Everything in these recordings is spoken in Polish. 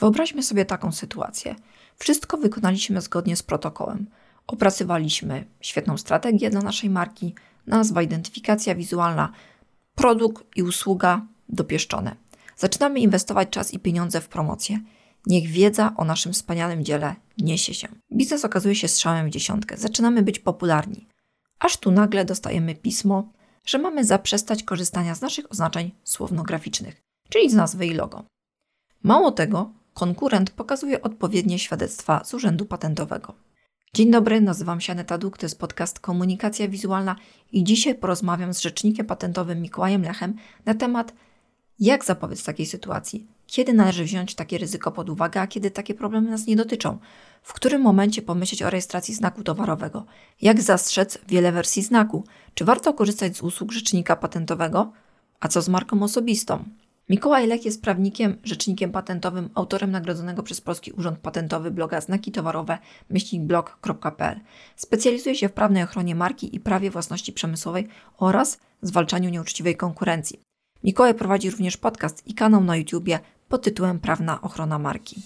Wyobraźmy sobie taką sytuację. Wszystko wykonaliśmy zgodnie z protokołem. Opracowaliśmy świetną strategię dla naszej marki, nazwa, identyfikacja wizualna, produkt i usługa dopieszczone. Zaczynamy inwestować czas i pieniądze w promocję. Niech wiedza o naszym wspaniałym dziele niesie się. Biznes okazuje się strzałem w dziesiątkę. Zaczynamy być popularni. Aż tu nagle dostajemy pismo, że mamy zaprzestać korzystania z naszych oznaczeń słownograficznych, czyli z nazwy i logo. Mało tego, konkurent pokazuje odpowiednie świadectwa z Urzędu Patentowego. Dzień dobry, nazywam się Aneta Duk, to jest podcast Komunikacja Wizualna i dzisiaj porozmawiam z rzecznikiem patentowym Mikołajem Lechem na temat jak zapobiec takiej sytuacji, kiedy należy wziąć takie ryzyko pod uwagę, a kiedy takie problemy nas nie dotyczą, w którym momencie pomyśleć o rejestracji znaku towarowego, jak zastrzec wiele wersji znaku, czy warto korzystać z usług rzecznika patentowego, a co z marką osobistą. Mikołaj Lech jest prawnikiem, rzecznikiem patentowym, autorem nagrodzonego przez Polski Urząd Patentowy bloga znaki towarowe myślnikblog.pl. Specjalizuje się w prawnej ochronie marki i prawie własności przemysłowej oraz zwalczaniu nieuczciwej konkurencji. Mikołaj prowadzi również podcast i kanał na YouTubie pod tytułem Prawna ochrona marki.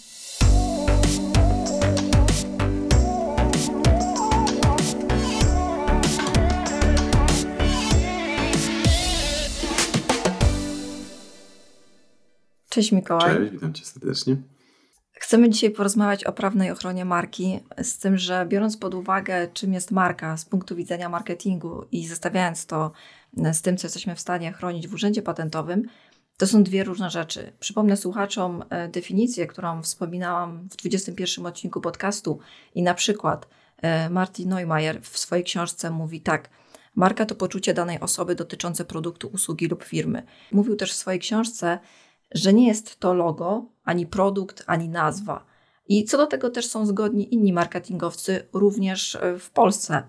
Cześć Mikołaj. Cześć, witam cię serdecznie. Chcemy dzisiaj porozmawiać o prawnej ochronie marki, z tym, że biorąc pod uwagę, czym jest marka z punktu widzenia marketingu i zestawiając to z tym, co jesteśmy w stanie chronić w urzędzie patentowym, to są dwie różne rzeczy. Przypomnę słuchaczom e, definicję, którą wspominałam w 21 odcinku podcastu i na przykład e, Martin Neumayer w swojej książce mówi tak. Marka to poczucie danej osoby dotyczące produktu, usługi lub firmy. Mówił też w swojej książce, że nie jest to logo, ani produkt, ani nazwa. I co do tego też są zgodni inni marketingowcy, również e, w Polsce.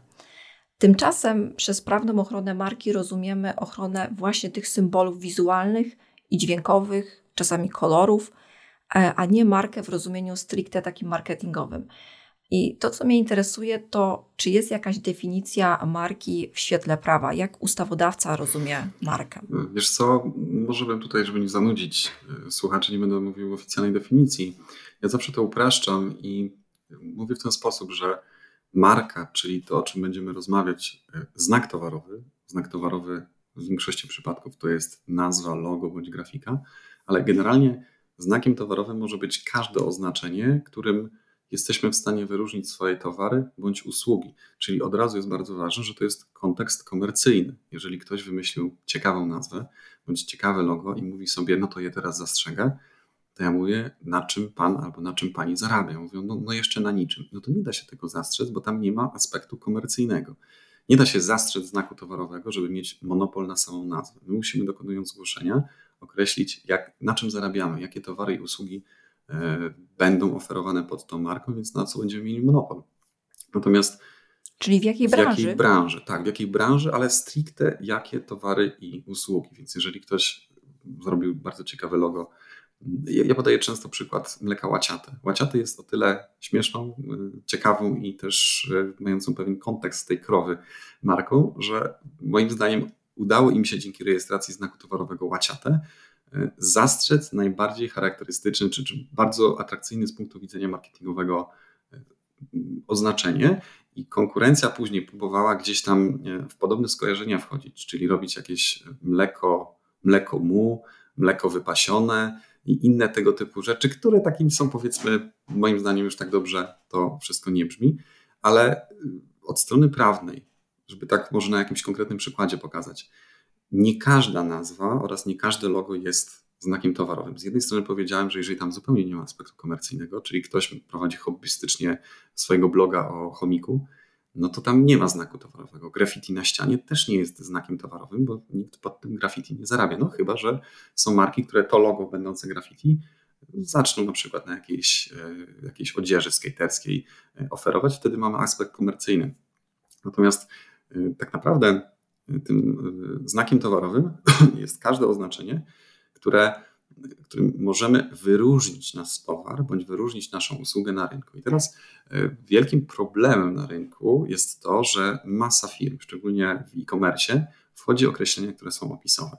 Tymczasem przez prawną ochronę marki rozumiemy ochronę właśnie tych symbolów wizualnych i dźwiękowych, czasami kolorów, e, a nie markę w rozumieniu stricte takim marketingowym. I to, co mnie interesuje, to czy jest jakaś definicja marki w świetle prawa? Jak ustawodawca rozumie markę? Wiesz co, może bym tutaj, żeby nie zanudzić e, słuchaczy, nie będę mówił oficjalnej definicji. Ja zawsze to upraszczam i mówię w ten sposób, że marka, czyli to, o czym będziemy rozmawiać, e, znak towarowy, znak towarowy w większości przypadków to jest nazwa, logo bądź grafika, ale generalnie znakiem towarowym może być każde oznaczenie, którym jesteśmy w stanie wyróżnić swoje towary bądź usługi. Czyli od razu jest bardzo ważne, że to jest kontekst komercyjny. Jeżeli ktoś wymyślił ciekawą nazwę bądź ciekawe logo i mówi sobie, no to je teraz zastrzegę, to ja mówię, na czym pan albo na czym pani zarabia? Mówią, no, no jeszcze na niczym. No to nie da się tego zastrzec, bo tam nie ma aspektu komercyjnego. Nie da się zastrzec znaku towarowego, żeby mieć monopol na samą nazwę. My musimy, dokonując zgłoszenia, określić, jak, na czym zarabiamy, jakie towary i usługi będą oferowane pod tą marką, więc na co będziemy mieli monopol. Natomiast Czyli w jakiej branży? W jakiej branży, tak, w jakiej branży, ale stricte jakie towary i usługi. Więc jeżeli ktoś zrobił bardzo ciekawe logo ja podaję często przykład mleka łaciate. Łaciate jest o tyle śmieszną, y, ciekawą i też y, mającą pewien kontekst tej krowy marką, że moim zdaniem udało im się dzięki rejestracji znaku towarowego łaciate zastrzec najbardziej charakterystyczny czy, czy bardzo atrakcyjny z punktu widzenia marketingowego oznaczenie i konkurencja później próbowała gdzieś tam w podobne skojarzenia wchodzić, czyli robić jakieś mleko, mleko mu, mleko wypasione, i inne tego typu rzeczy, które takim są powiedzmy, moim zdaniem już tak dobrze to wszystko nie brzmi, ale y, od strony prawnej, żeby tak może na jakimś konkretnym przykładzie pokazać, nie każda nazwa oraz nie każde logo jest znakiem towarowym. Z jednej strony powiedziałem, że jeżeli tam zupełnie nie ma aspektu komercyjnego, czyli ktoś prowadzi hobbystycznie swojego bloga o chomiku, no to tam nie ma znaku towarowego. Graffiti na ścianie też nie jest znakiem towarowym, bo nikt pod tym graffiti nie zarabia. No chyba, że są marki, które to logo będące graffiti zaczną na przykład na jakiejś, e, jakiejś odzieży skaterskiej e, oferować, wtedy mamy aspekt komercyjny. Natomiast e, tak naprawdę tym znakiem towarowym jest każde oznaczenie, które którym możemy wyróżnić nasz towar bądź wyróżnić naszą usługę na rynku. I teraz e, wielkim problemem na rynku jest to, że masa firm, szczególnie w e-commerce, wchodzi określenia, które są opisowe.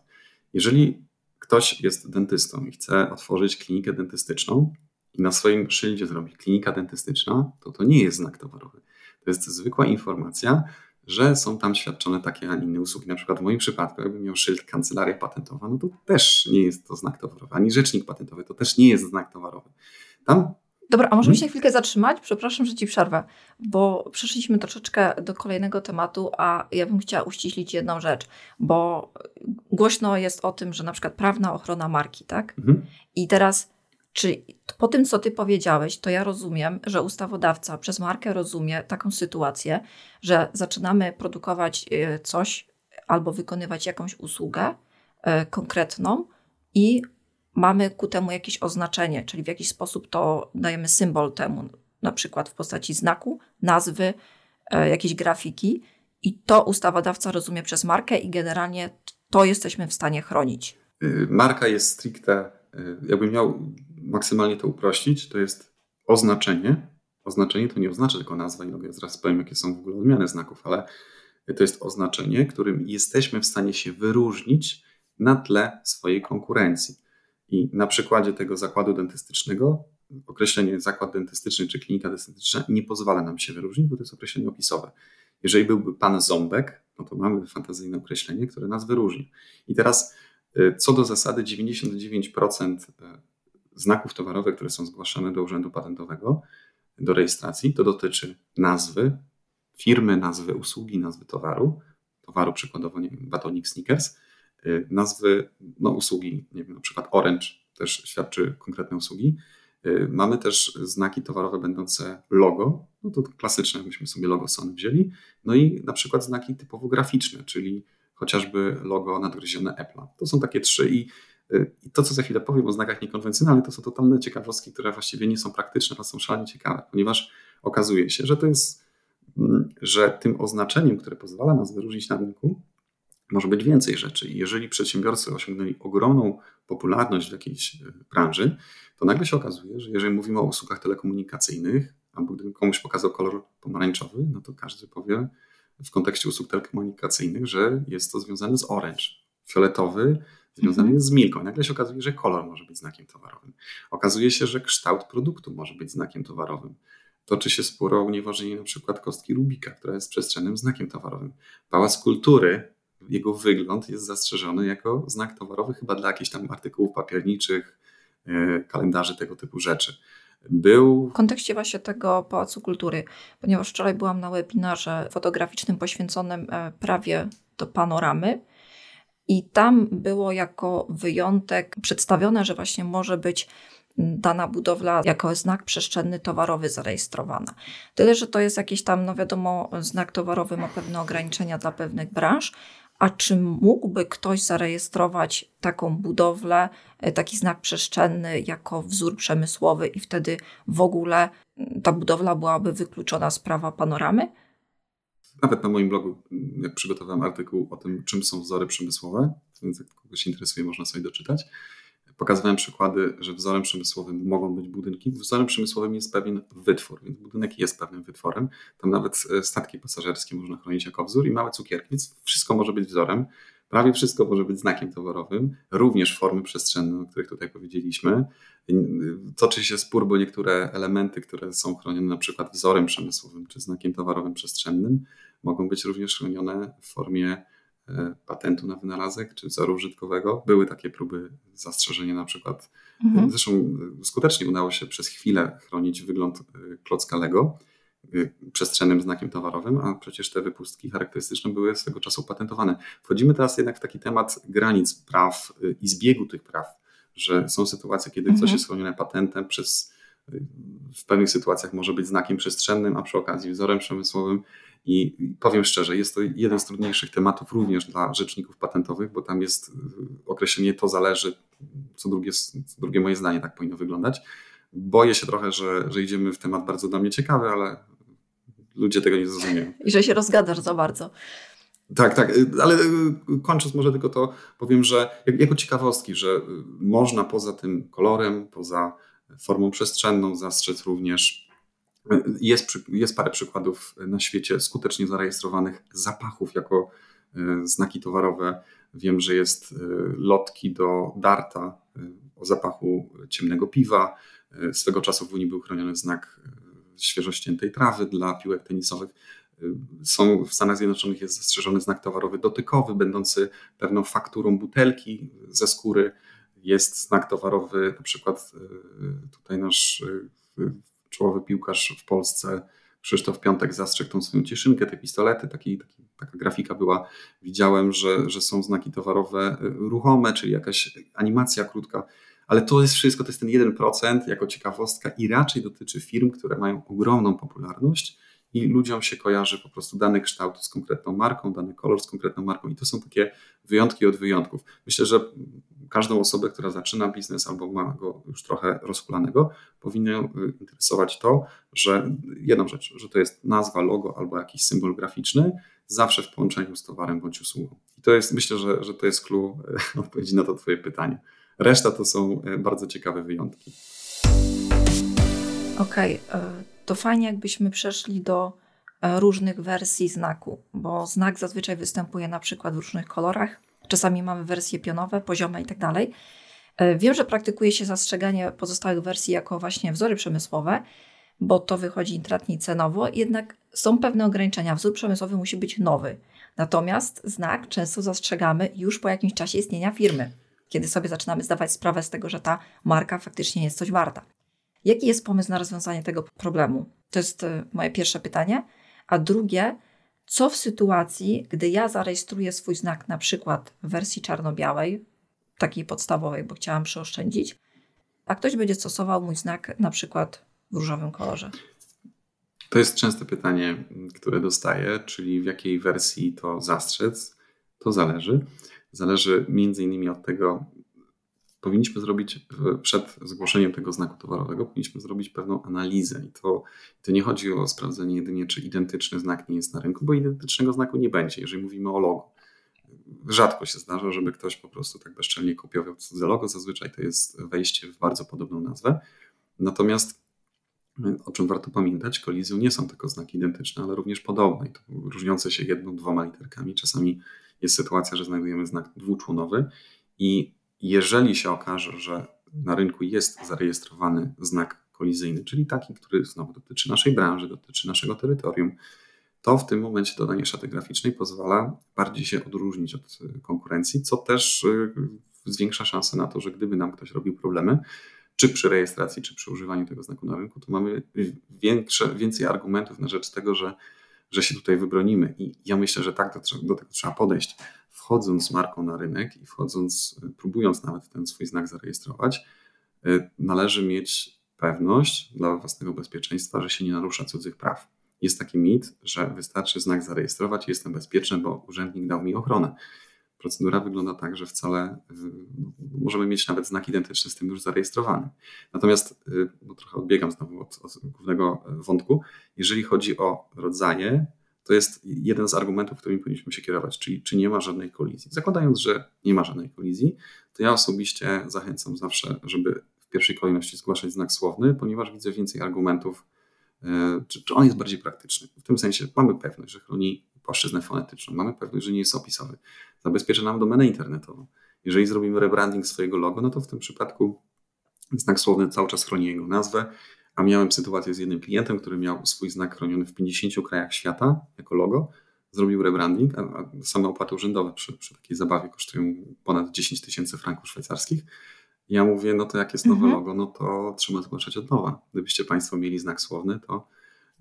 Jeżeli ktoś jest dentystą i chce otworzyć klinikę dentystyczną i na swoim szyldzie zrobi klinika dentystyczna, to to nie jest znak towarowy. To jest zwykła informacja, że są tam świadczone takie, a inne usługi. Na przykład w moim przypadku, jakbym miał szyld kancelaria patentowa, no to też nie jest to znak towarowy, ani rzecznik patentowy to też nie jest znak towarowy. Tam Dobra, a możemy mhm. się chwilkę zatrzymać? Przepraszam, że ci przerwę, bo przeszliśmy troszeczkę do kolejnego tematu, a ja bym chciała uściślić jedną rzecz, bo głośno jest o tym, że na przykład prawna ochrona marki, tak? Mhm. I teraz, czy po tym, co ty powiedziałeś, to ja rozumiem, że ustawodawca przez markę rozumie taką sytuację, że zaczynamy produkować y, coś albo wykonywać jakąś usługę y, konkretną i mamy ku temu jakieś oznaczenie, czyli w jakiś sposób to dajemy symbol temu, na przykład w postaci znaku, nazwy, e, jakiejś grafiki i to ustawodawca rozumie przez markę i generalnie to jesteśmy w stanie chronić. Y, marka jest stricte, y, jakbym miał maksymalnie to uprościć, to jest oznaczenie. Oznaczenie to nie oznacza tylko nazwa i ja zaraz powiem, jakie są w ogóle odmiany znaków, ale to jest oznaczenie, którym jesteśmy w stanie się wyróżnić na tle swojej konkurencji. I na przykładzie tego zakładu dentystycznego, określenie zakład dentystyczny czy klinika dentystyczna nie pozwala nam się wyróżnić, bo to jest określenie opisowe. Jeżeli byłby pan Ząbek, no to mamy fantazyjne określenie, które nas wyróżni. I teraz y, co do zasady 99% y, znaków towarowych, które są zgłaszane do Urzędu Patentowego do rejestracji, to dotyczy nazwy firmy, nazwy usługi, nazwy towaru, towaru przykładowo, nie wiem, batonik Snickers, Y, nazwy no, usługi, nie wiem, na przykład Orange też świadczy konkretne usługi. Y, mamy też znaki towarowe będące logo, no to klasyczne, byśmy sobie logo Sony wzięli, no i na przykład znaki typowo graficzne, czyli chociażby logo nadgryzione Apple'a. To są takie trzy i, i to, co za chwilę powiem o znakach niekonwencjonalnych, to są totalne ciekawostki, które właściwie nie są praktyczne, ale są szalenie ciekawe, ponieważ okazuje się, że to jest, mm, że tym oznaczeniem, które pozwala nas wyróżnić na rynku, może być więcej rzeczy. Jeżeli przedsiębiorcy osiągnęli ogromną popularność w jakiejś e, branży, to nagle się okazuje, że jeżeli mówimy o usługach telekomunikacyjnych, albo gdybym komuś pokazał kolor pomarańczowy, no to każdy powie w kontekście usług telekomunikacyjnych, że jest to związane z Orange. Fioletowy związany jest z Milką. Nagle się okazuje, że kolor może być znakiem towarowym. Okazuje się, że kształt produktu może być znakiem towarowym. Toczy się spór o unieważnienie na przykład kostki Rubika, która jest przestrzennym znakiem towarowym. Pałac Kultury jego wygląd jest zastrzeżony jako znak towarowy chyba dla jakichś tam artykułów papierniczych, e, kalendarzy, tego typu rzeczy. Był... W kontekście właśnie tego Pałacu Kultury, ponieważ wczoraj byłam na webinarze fotograficznym poświęconym e, prawie do panoramy i tam było jako wyjątek przedstawione, że właśnie może być dana budowla jako znak przestrzenny towarowy zarejestrowana. Tyle, że to jest jakiś tam, no wiadomo, znak towarowy ma pewne ograniczenia dla pewnych branż, a czy mógłby ktoś zarejestrować taką budowlę, e, taki znak przestrzenny jako wzór przemysłowy i wtedy w ogóle ta budowla byłaby wykluczona z prawa panoramy? Nawet na moim blogu, mm, jak przygotowałem artykuł o tym, czym są wzory przemysłowe, więc jak kogoś interesuje, można sobie doczytać. Pokazywałem przykłady, że wzorem przemysłowym mogą być budynki. Wzorem przemysłowym jest pewien wytwór, więc budynek jest pewnym wytworem. Tam nawet e, statki pasażerskie można chronić jako wzór i małe cukierki, więc wszystko może być wzorem. Prawie wszystko może być znakiem towarowym, również formy przestrzenne, o których tutaj powiedzieliśmy. Toczy się spór, bo niektóre elementy, które są chronione na przykład wzorem przemysłowym czy znakiem towarowym przestrzennym, mogą być również chronione w formie E, patentu na wynalazek czy wzoru użytkowego. Były takie próby zastrzeżenia na przykład. Mhm. Zresztą e, skutecznie udało się przez chwilę chronić wygląd e, klocka Lego przestrzennym znakiem towarowym, a przecież te wypustki charakterystyczne były swego czasu patentowane. Wchodzimy teraz jednak w taki temat granic praw i zbiegu tych praw, że są sytuacje, kiedy mhm. coś jest chronione patentem przez w pewnych sytuacjach może być znakiem przestrzennym, a przy okazji wzorem przemysłowym i powiem szczerze, jest to jeden z trudniejszych tematów również dla rzeczników patentowych, bo tam jest y, określenie to zależy, co drugie, co drugie moje zdanie tak powinno wyglądać. Boję się trochę, że, że idziemy w temat bardzo dla mnie ciekawy, ale ludzie tego nie zrozumieją. I że się rozgadasz za bardzo. Tak, tak, y, ale y, kończąc może tylko to powiem, że jako ciekawostki, że można poza tym kolorem, poza formą przestrzenną zastrzec również jest, jest parę przykładów na świecie skutecznie zarejestrowanych zapachów jako e, znaki towarowe. Wiem, że jest e, lotki do darta e, o zapachu ciemnego piwa. Swego czasu w Unii był chroniony znak świeżo ściętej trawy dla piłek tenisowych. Są w Stanach Zjednoczonych jest zastrzeżony znak towarowy dotykowy, będący pewną fakturą butelki ze skóry. Jest znak towarowy, na przykład tutaj nasz czołowy piłkarz w Polsce Krzysztof Piątek zastrzegł tą swoją cieszynkę, te pistolety, taki, taki, taka grafika była. Widziałem, że, że są znaki towarowe y, ruchome, czyli jakaś animacja krótka, ale to jest wszystko, to jest ten 1% jako ciekawostka i raczej dotyczy firm, które mają ogromną popularność i ludziom się kojarzy po prostu dany kształt z konkretną marką, dany kolor z konkretną marką i to są takie wyjątki od wyjątków. Myślę, że każdą osobę, która zaczyna biznes albo ma go już trochę rozkulanego, powinno y, interesować to, że jedną rzecz, że to jest nazwa, logo albo jakiś symbol graficzny, zawsze w połączeniu z towarem bądź usługą. I to jest, myślę, że, że to jest clue y, odpowiedzi na to Twoje pytanie. Reszta to są y, bardzo ciekawe wyjątki. Okej, okay, to fajnie, jakbyśmy przeszli do różnych wersji znaku, bo znak zazwyczaj występuje na przykład w różnych kolorach. Czasami mamy wersje pionowe, poziome i tak dalej. E, wiem, że praktykuje się zastrzeganie pozostałych wersji jako właśnie wzory przemysłowe, bo to wychodzi intratnie cenowo, jednak są pewne ograniczenia. Wzór przemysłowy musi być nowy. Natomiast znak często zastrzegamy już po jakimś czasie istnienia firmy, kiedy sobie zaczynamy zdawać sprawę z tego, że ta marka faktycznie jest coś warta. Jaki jest pomysł na rozwiązanie tego problemu? To jest e, moje pierwsze pytanie. A drugie, co w sytuacji, gdy ja zarejestruję swój znak na przykład w wersji czarno-białej, takiej podstawowej, bo chciałam przeoszczędzić, a ktoś będzie stosował mój znak na przykład w różowym kolorze? To jest częste pytanie, które dostaję, czyli w jakiej wersji to zastrzec. To zależy. Zależy między innymi od tego, powinniśmy zrobić przed zgłoszeniem tego znaku towarowego, powinniśmy zrobić pewną analizę. I to, to nie chodzi o sprawdzenie jedynie, czy identyczny znak nie jest na rynku, bo identycznego znaku nie będzie, jeżeli mówimy o logo. Rzadko się zdarza, żeby ktoś po prostu tak bezczelnie kopiował cudze logo. Zazwyczaj to jest wejście w bardzo podobną nazwę. Natomiast o czym warto pamiętać, kolizją nie są tylko znaki identyczne, ale również podobne, to różniące się jedną, dwoma literkami. Czasami jest sytuacja, że znajdujemy znak dwuczłonowy i jeżeli się okaże, że na rynku jest zarejestrowany znak kolizyjny, czyli taki, który znowu dotyczy naszej branży, dotyczy naszego terytorium, to w tym momencie dodanie szaty graficznej pozwala bardziej się odróżnić od konkurencji, co też y, zwiększa szanse na to, że gdyby nam ktoś robił problemy, czy przy rejestracji, czy przy używaniu tego znaku na rynku, to mamy większe, więcej argumentów na rzecz tego, że, że się tutaj wybronimy. I ja myślę, że tak do, do tego trzeba podejść wchodząc z marką na rynek i wchodząc, próbując nawet ten swój znak zarejestrować, y, należy mieć pewność dla własnego bezpieczeństwa, że się nie narusza cudzych praw. Jest taki mit, że wystarczy znak zarejestrować i jestem bezpieczny, bo urzędnik dał mi ochronę. Procedura wygląda tak, że wcale y, możemy mieć nawet znak identyczny z tym już zarejestrowanym. Natomiast, bo trochę odbiegam znowu od, od głównego wątku, jeżeli chodzi o rodzaje to jest jeden z argumentów, którymi powinniśmy się kierować, czyli czy nie ma żadnej kolizji. Zakładając, że nie ma żadnej kolizji, to ja osobiście zachęcam zawsze, żeby w pierwszej kolejności zgłaszać znak słowny, ponieważ widzę więcej argumentów, e, czy, czy on jest bardziej praktyczny. W tym sensie mamy pewność, że chroni płaszczyznę fonetyczną, mamy pewność, że nie jest opisowy, zabezpiecza nam domenę internetową. Jeżeli zrobimy rebranding swojego logo, no to w tym przypadku znak słowny cały czas chroni jego nazwę, a miałem sytuację z jednym klientem, który miał swój znak chroniony w 50 krajach świata jako logo, zrobił rebranding, a, same opłaty urzędowe przy, przy takiej zabawie kosztują ponad 10 tysięcy franków szwajcarskich. Ja mówię, no to jak jest nowe mhm. logo, no to trzeba zgłaszać od nowa. Gdybyście Państwo mieli znak słowny, to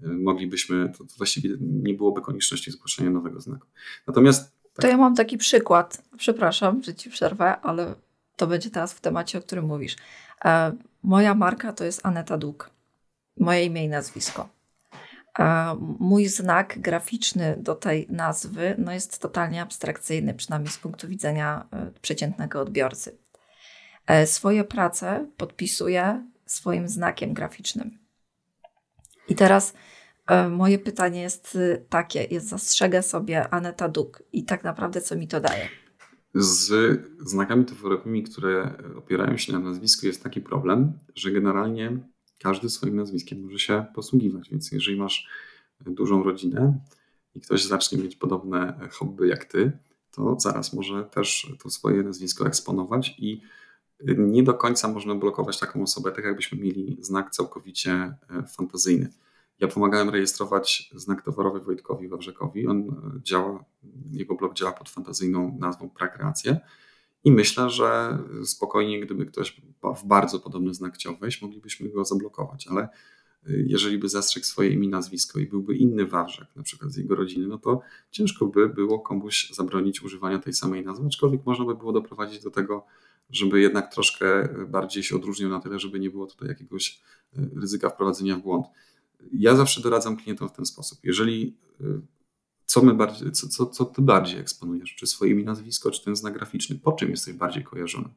y, moglibyśmy, to, właściwie nie byłoby konieczności zgłaszania nowego znaku. Natomiast. Tak. To ja mam taki przykład. Przepraszam, że Ci przerwę, ale to będzie teraz w temacie, o którym mówisz. E, moja marka to jest Aneta Duk moje imię i nazwisko. Mój znak graficzny do tej nazwy no jest totalnie abstrakcyjny, przynajmniej z punktu widzenia e, przeciętnego odbiorcy. E, swoje prace podpisuję swoim znakiem graficznym. I teraz e, moje pytanie jest takie: jest zastrzegę sobie Aneta Duk i tak naprawdę co mi to daje? Z znakami towarowymi, które opierają się na nazwisku, jest taki problem, że generalnie każdy swoim nazwiskiem może się posługiwać. Więc jeżeli masz dużą rodzinę i ktoś zacznie mieć podobne hobby jak ty, to zaraz może też to swoje nazwisko eksponować i nie do końca można blokować taką osobę, tak jakbyśmy mieli znak całkowicie e, fantazyjny. Ja pomagałem rejestrować znak towarowy Wojtkowi Wawrzekowi. On e, działa, jego blog działa pod fantazyjną nazwą Prakreacje. I myślę, że spokojnie, gdyby ktoś w bardzo podobny znak chciał wejść, moglibyśmy go zablokować, ale jeżeli by zastrzegł swoje imię, nazwisko i byłby inny Wawrzak, na przykład z jego rodziny, no to ciężko by było komuś zabronić używania tej samej nazwy, aczkolwiek można by było doprowadzić do tego, żeby jednak troszkę bardziej się odróżnił na tyle, żeby nie było tutaj jakiegoś e, ryzyka wprowadzenia w błąd. Ja zawsze doradzam klientom w ten sposób. Jeżeli e, co, my bardziej, co, co, co ty bardziej eksponujesz? Czy swoje imię, nazwisko, czy ten znak graficzny? Po czym jesteś bardziej kojarzona?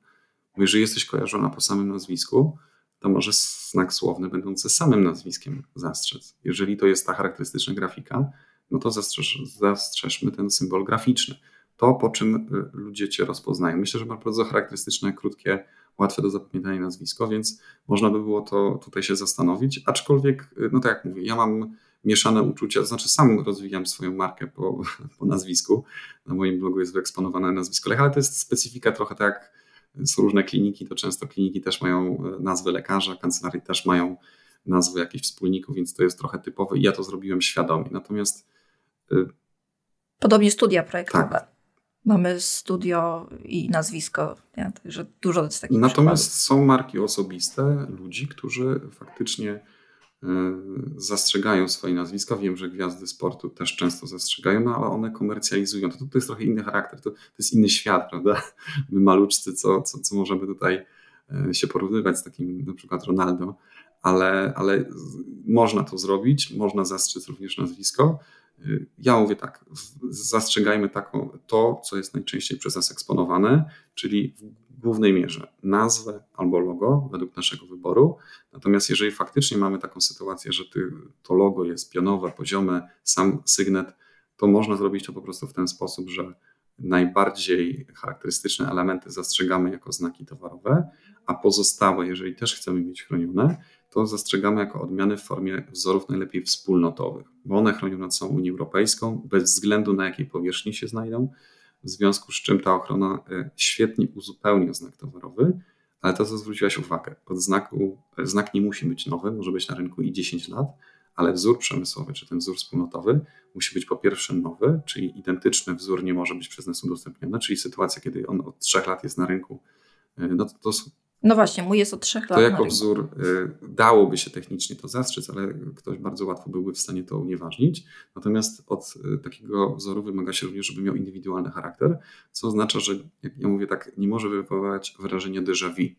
Bo jeżeli jesteś kojarzona po samym nazwisku, to może znak słowny będący samym nazwiskiem zastrzec. Jeżeli to jest ta charakterystyczna grafika, no to zastrzeż, zastrzeżmy ten symbol graficzny. To, po czym y, ludzie cię rozpoznają. Myślę, że ma bardzo charakterystyczne, krótkie, łatwe do zapamiętania nazwisko, więc można by było to tutaj się zastanowić. Aczkolwiek, y, no tak jak mówię, ja mam mieszane uczucia, to znaczy sam rozwijam swoją markę po, po nazwisku. Na moim blogu jest wyeksponowane nazwisko Lech, ale to jest specyfika trochę tak są różne kliniki, to często kliniki też mają e, nazwy lekarza, kancelarii też mają nazwy jakichś wspólników, więc to jest trochę typowe i ja to zrobiłem świadomie. Natomiast. E, Podobnie studia projektowe. Tak. Mamy studio i nazwisko, także dużo jest takich Natomiast przykładów. są marki osobiste ludzi, którzy faktycznie zastrzegają swoje nazwiska. Wiem, że gwiazdy sportu też często zastrzegają, no ale one komercjalizują. To, to jest trochę inny charakter, to, to jest inny świat, prawda? My maluczcy, co, co, co możemy tutaj e, się porównywać z takim na przykład Ronaldo, ale, ale można to zrobić, można zastrzec również nazwisko. E, ja mówię tak, zastrzegajmy taką, to, co jest najczęściej przez nas eksponowane, czyli głównej mierze nazwę albo logo według naszego wyboru. Natomiast jeżeli faktycznie mamy taką sytuację, że to logo jest pionowe, poziome, sam sygnet, to można zrobić to po prostu w ten sposób, że najbardziej charakterystyczne elementy zastrzegamy jako znaki towarowe, a pozostałe, jeżeli też chcemy mieć chronione, to zastrzegamy jako odmiany w formie wzorów najlepiej wspólnotowych, bo one chronione są Unią Europejską, bez względu na jakiej powierzchni się znajdą, w związku z czym ta ochrona e, świetnie uzupełnia znak towarowy, ale to, co zwróciłaś uwagę, pod znaku, e, znak nie musi być nowy, może być na rynku i 10 lat, ale wzór przemysłowy, czy ten wzór wspólnotowy musi być po pierwsze nowy, czyli identyczny wzór nie może być przez nas udostępniony, czyli sytuacja, kiedy on od 3 lat jest na rynku, e, no to, to no właśnie, mój jest od trzech lat. To jako wzór y, dałoby się technicznie to zastrzec, ale ktoś bardzo łatwo byłby w stanie to unieważnić. Natomiast od y, takiego wzoru wymaga się również, żeby miał indywidualny charakter, co oznacza, że jak ja mówię tak, nie może wywoływać wrażenia déjà vu.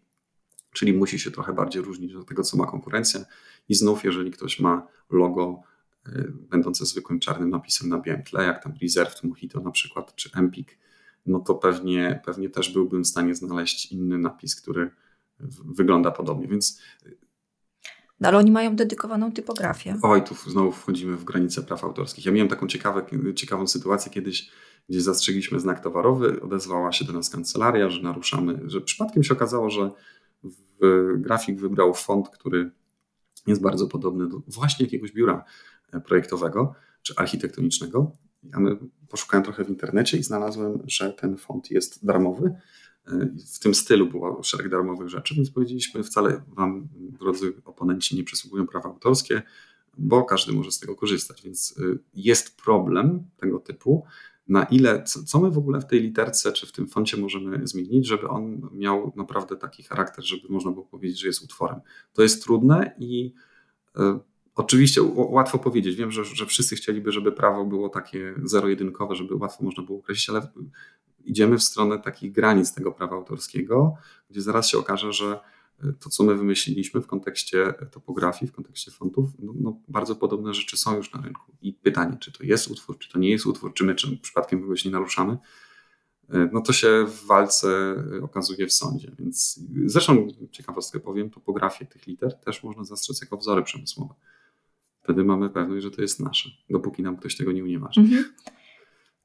Czyli musi się trochę bardziej różnić od tego, co ma konkurencja. I znów, jeżeli ktoś ma logo y, będące zwykłym czarnym napisem na białym tle, jak tam Reserved Mojito na przykład, czy Empik, no to pewnie, pewnie też byłbym w stanie znaleźć inny napis, który wygląda podobnie, więc... No, ale oni mają dedykowaną typografię. Oj, tu znowu wchodzimy w granice praw autorskich. Ja miałem taką ciekawe, ciekawą sytuację kiedyś, gdzie zastrzegliśmy znak towarowy, odezwała się do nas kancelaria, że naruszamy, że przypadkiem się okazało, że grafik wybrał font, który jest bardzo podobny do właśnie jakiegoś biura projektowego czy architektonicznego. Ja poszukałem trochę w internecie i znalazłem, że ten font jest darmowy w tym stylu było szereg darmowych rzeczy, więc powiedzieliśmy, wcale Wam, drodzy oponenci, nie przysługują prawa autorskie, bo każdy może z tego korzystać. Więc y, jest problem tego typu, na ile, co my w ogóle w tej literce czy w tym foncie możemy zmienić, żeby on miał naprawdę taki charakter, żeby można było powiedzieć, że jest utworem. To jest trudne i y, Oczywiście łatwo powiedzieć. Wiem, że, że wszyscy chcieliby, żeby prawo było takie zero-jedynkowe, żeby łatwo można było określić, ale idziemy w stronę takich granic tego prawa autorskiego, gdzie zaraz się okaże, że e, to, co my wymyśliliśmy w kontekście topografii, w kontekście fontów, no, no, bardzo podobne rzeczy są już na rynku. I pytanie, czy to jest utwór, czy to nie jest utwór, czy my czy przypadkiem kogoś nie naruszamy, e, no to się w walce e, okazuje w sądzie. Więc zresztą ciekawostkę powiem, topografię tych liter też można zastrzec jako wzory przemysłowe. Wtedy mamy pewność, że to jest nasze, dopóki nam ktoś tego nie unieważni. Mhm.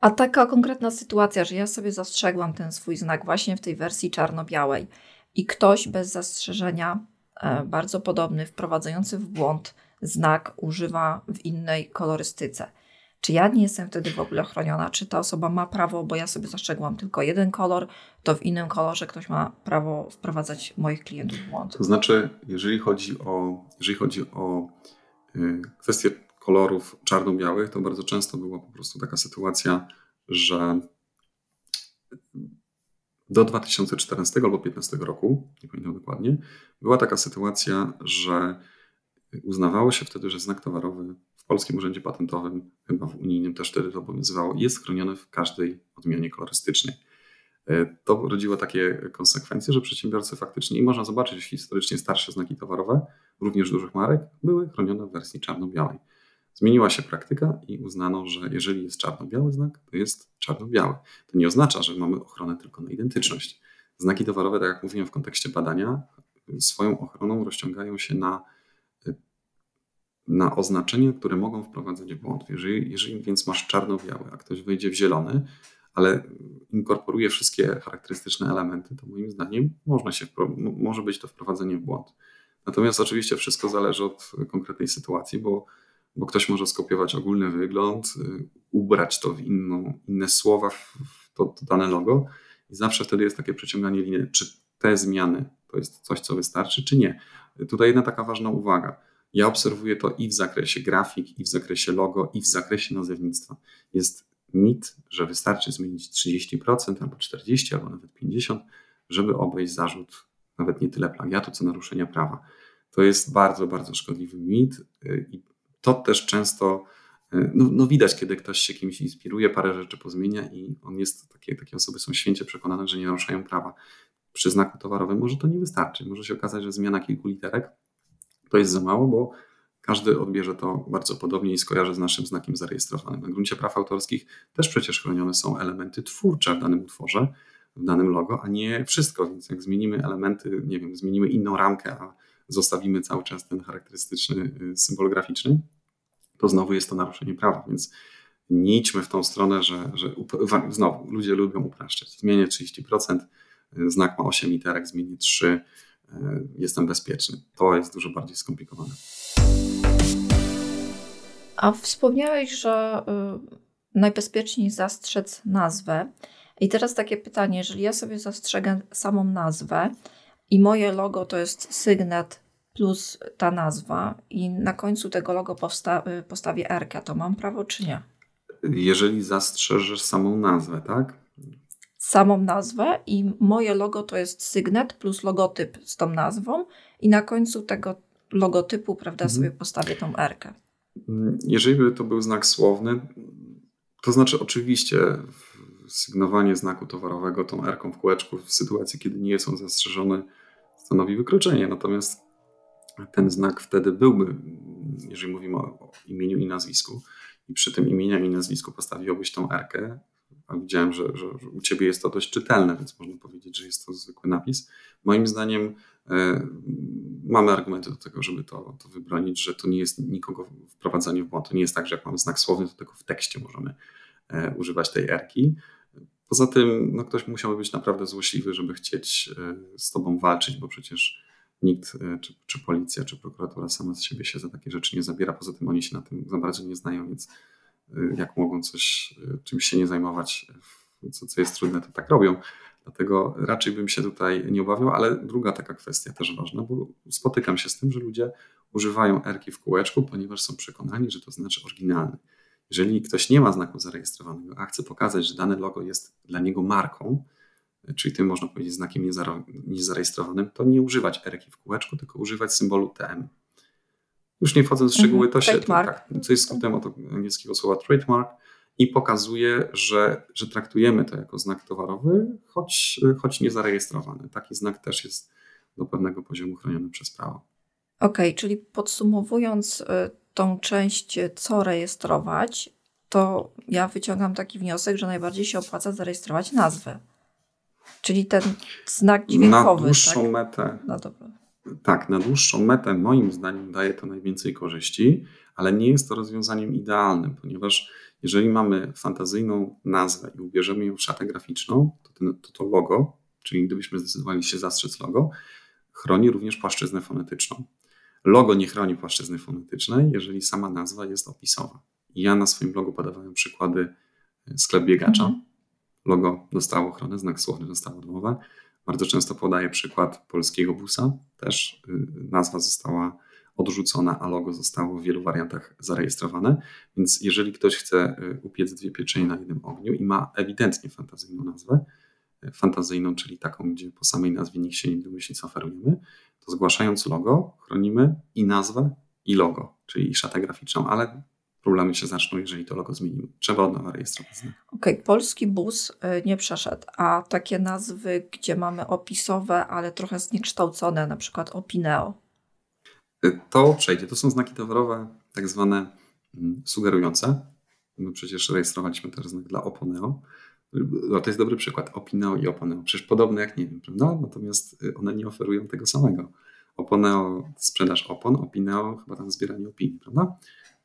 A taka konkretna sytuacja, że ja sobie zastrzegłam ten swój znak właśnie w tej wersji czarno-białej i ktoś bez zastrzeżenia, e, bardzo podobny, wprowadzający w błąd znak używa w innej kolorystyce. czy ja nie jestem wtedy w ogóle chroniona? Czy ta osoba ma prawo, bo ja sobie zastrzegłam tylko jeden kolor, to w innym kolorze ktoś ma prawo wprowadzać moich klientów w błąd? To znaczy, jeżeli chodzi o, jeżeli chodzi o y, kwestię kolorów czarno-białych, to bardzo często była po prostu taka sytuacja, że do 2014 albo 2015 roku, nie pamiętam dokładnie, była taka sytuacja, że uznawało się wtedy, że znak towarowy w Polskim Urzędzie Patentowym, chyba w unijnym też wtedy to obowiązywało, jest chroniony w każdej odmianie kolorystycznej. To rodziło takie konsekwencje, że przedsiębiorcy faktycznie, i można zobaczyć historycznie starsze znaki towarowe, również dużych marek, były chronione w wersji czarno-białej. Zmieniła się praktyka i uznano, że jeżeli jest czarno-biały znak, to jest czarno-biały. To nie oznacza, że mamy ochronę tylko na identyczność. Znaki towarowe, tak jak mówiłem w kontekście badania, swoją ochroną rozciągają się na, na oznaczenia, które mogą wprowadzać w błąd. Jeżeli, jeżeli więc masz czarno-biały, a ktoś wejdzie w zielony, ale inkorporuje wszystkie charakterystyczne elementy, to moim zdaniem można się, może być to wprowadzenie w błąd. Natomiast oczywiście wszystko zależy od konkretnej sytuacji, bo bo ktoś może skopiować ogólny wygląd, y, ubrać to w inne słowa, to dane logo i zawsze wtedy jest takie przeciąganie linii, czy te zmiany to jest coś, co wystarczy, czy nie. Tutaj jedna taka ważna uwaga. Ja obserwuję to i w zakresie grafik, i w zakresie logo, i w zakresie nazewnictwa. Jest mit, że wystarczy zmienić 30% albo 40%, albo nawet 50%, żeby obejść zarzut nawet nie tyle plagiatu, co naruszenia prawa. To jest bardzo, bardzo szkodliwy mit y, i to też często e, no, no, widać, kiedy ktoś się kimś inspiruje, parę rzeczy pozmienia i on jest, takie, takie osoby są święcie przekonane, że nie naruszają prawa. Przy znaku towarowym może to nie wystarczy. Może się okazać, że zmiana kilku literek to jest za mało, bo każdy odbierze to bardzo podobnie i skojarzy z naszym znakiem zarejestrowanym. Na gruncie praw autorskich też przecież chronione są elementy twórcze w danym utworze, w danym logo, a nie wszystko. Więc jak zmienimy elementy, nie wiem, zmienimy inną ramkę, a zostawimy cały czas ten charakterystyczny y, symbol graficzny, to znowu jest to naruszenie prawa. Więc nie idźmy w tą stronę, że, że znowu ludzie lubią upraszczać. Zmienię 30%, y, znak ma 8 literek, zmienię 3, y, jestem bezpieczny. To jest dużo bardziej skomplikowane. A wspomniałeś, że najbezpieczniej zastrzec nazwę. I teraz takie pytanie, jeżeli ja sobie zastrzegę samą nazwę, i moje logo to jest sygnet plus ta nazwa i na końcu tego logo powsta- postawię R, to mam prawo czy nie? Jeżeli zastrzeżesz samą nazwę, tak? Samą nazwę i moje logo to jest sygnet plus logotyp z tą nazwą i na końcu tego logotypu, prawda, mhm. sobie postawię tą R. Jeżeli by to był znak słowny, to znaczy oczywiście sygnowanie znaku towarowego tą R w kółeczku w sytuacji, kiedy nie jest on zastrzeżony, stanowi wykroczenie. Natomiast ten znak wtedy byłby, jeżeli mówimy o, imieniu i nazwisku, i przy tym imieniu i nazwisku postawiłbyś tą R, a widziałem, że, że, że, u ciebie jest to dość czytelne, więc można powiedzieć, że jest to zwykły napis. Moim zdaniem e, mamy argumenty do tego, żeby to, to wybronić, że to nie jest nikogo wprowadzanie w błąd. To nie jest tak, że jak mamy znak słowny, to tylko w tekście możemy e, używać tej erki. Poza tym no, ktoś musiałby być naprawdę złośliwy, żeby chcieć e, z tobą walczyć, bo przecież nikt, e, czy, czy policja, czy prokuratura sama z siebie się za takie rzeczy nie zabiera. Poza tym oni się na tym za bardzo nie znają, więc e, jak mogą coś, czymś się nie zajmować, co, co jest trudne, to tak robią. Dlatego raczej bym się tutaj nie obawiał, ale druga taka kwestia też ważna, bo spotykam się z tym, że ludzie używają erki w kółeczku, ponieważ są przekonani, że to znaczy oryginalny. Jeżeli ktoś nie ma znaku zarejestrowanego, a chce pokazać, że dane logo jest dla niego marką, czyli tym można powiedzieć znakiem niezarejestrowanym, to nie używać erki w kółeczku, tylko używać symbolu TM. Już nie wchodząc w szczegóły, to się, tak, co jest skrótem od angielskiego słowa trademark i pokazuje, że, że traktujemy to jako znak towarowy, choć, choć niezarejestrowany. Taki znak też jest do pewnego poziomu chroniony przez prawo. Okej, okay, czyli podsumowując y, tą część, co rejestrować, to ja wyciągam taki wniosek, że najbardziej się opłaca zarejestrować nazwę. Czyli ten znak dźwiękowy. Na dłuższą tak? metę. No dobra. Tak, na dłuższą metę moim zdaniem daje to najwięcej korzyści, ale nie jest to rozwiązaniem idealnym, ponieważ jeżeli mamy fantazyjną nazwę i ubierzemy ją w szatę graficzną, to, ten, to, to logo, czyli gdybyśmy zdecydowali się zastrzec logo, chroni również płaszczyznę fonetyczną. Logo nie chroni płaszczyzny fonetycznej, jeżeli sama nazwa jest opisowa. Ja na swoim blogu podawałem przykłady e, sklep biegacza. Mhm. Logo dostało ochronę, znak słowny dostało odmowę. Bardzo często podaję przykład polskiego busa. Też y, nazwa została odrzucona, a logo zostało w wielu wariantach zarejestrowane. Więc jeżeli ktoś chce y, upiec dwie pieczenie na jednym ogniu i ma ewidentnie fantazyjną nazwę, y, fantazyjną, czyli taką, gdzie po samej nazwie nikt się nie domyśli, co oferujemy, to zgłaszając logo, chronimy i nazwę, i logo, czyli szatę graficzną, ale problemy się zaczną, jeżeli to logo zmienimy. Trzeba od nowa rejestrować znak. Okej, okay. polski bus y, nie przeszedł, a takie nazwy, gdzie mamy opisowe, ale trochę zniekształcone, na przykład Opineo. Y, to przejdzie. To są znaki towarowe, tak zwane mm, sugerujące. My przecież rejestrowaliśmy też znak dla Oponeo. No, to jest dobry przykład. Opineo i Oponeo. Przecież podobne jak nie wiem, prawda? Natomiast one nie oferują tego samego. Oponeo sprzedaż opon, Opineo chyba tam zbieranie opinii, prawda?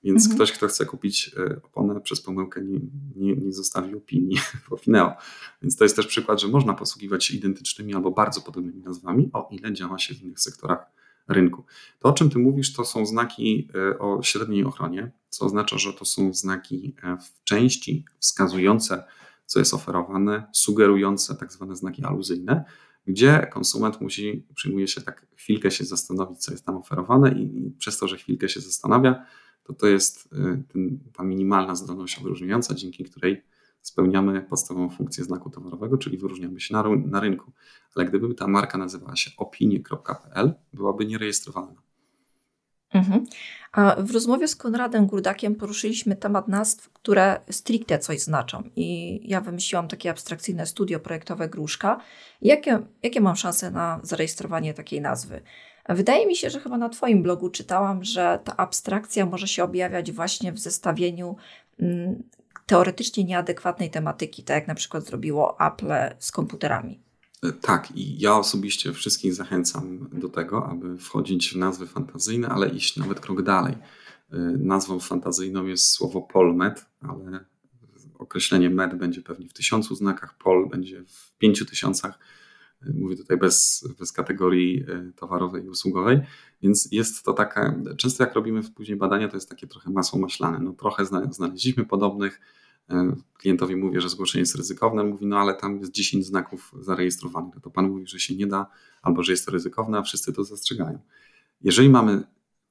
Więc mhm. ktoś, kto chce kupić e, oponę przez pomyłkę, nie, nie, nie zostawi opinii w Opineo. Więc to jest też przykład, że można posługiwać się identycznymi albo bardzo podobnymi nazwami, o ile działa się w innych sektorach rynku. To, o czym ty mówisz, to są znaki e, o średniej ochronie, co oznacza, że to są znaki e, w części wskazujące, co jest oferowane, sugerujące tak zwane znaki aluzyjne, gdzie konsument musi, przyjmuje się tak chwilkę się zastanowić, co jest tam oferowane i, i przez to, że chwilkę się zastanawia, to to jest y, ten, ta minimalna zdolność odróżniająca, dzięki której spełniamy podstawową funkcję znaku towarowego, czyli wyróżniamy się na, na rynku. Ale gdyby ta marka nazywała się opinie.pl, byłaby nierejestrowalna. Mhm. A w rozmowie z Konradem Gurdakiem poruszyliśmy temat nazw, które stricte coś znaczą. I ja wymyśliłam takie abstrakcyjne studio projektowe Gruszka. Jakie, jakie mam szanse na zarejestrowanie takiej nazwy? Wydaje mi się, że chyba na Twoim blogu czytałam, że ta abstrakcja może się objawiać właśnie w zestawieniu mm, teoretycznie nieadekwatnej tematyki, tak jak na przykład zrobiło Apple z komputerami. E, tak, i ja osobiście wszystkich zachęcam do tego, aby wchodzić w nazwy fantazyjne, ale iść nawet krok dalej. E, nazwą fantazyjną jest słowo polmed, ale określenie med będzie pewnie w tysiącu znakach, pol będzie w pięciu tysiącach Mówię tutaj bez, bez kategorii e, towarowej i usługowej, więc jest to taka, często jak robimy później badania, to jest takie trochę masło maślane. No trochę znaleźliśmy podobnych, e, klientowi mówię, że zgłoszenie jest ryzykowne, mówi, no ale tam jest 10 znaków zarejestrowanych, no to pan mówi, że się nie da, albo że jest to ryzykowne, a wszyscy to zastrzegają. Jeżeli mamy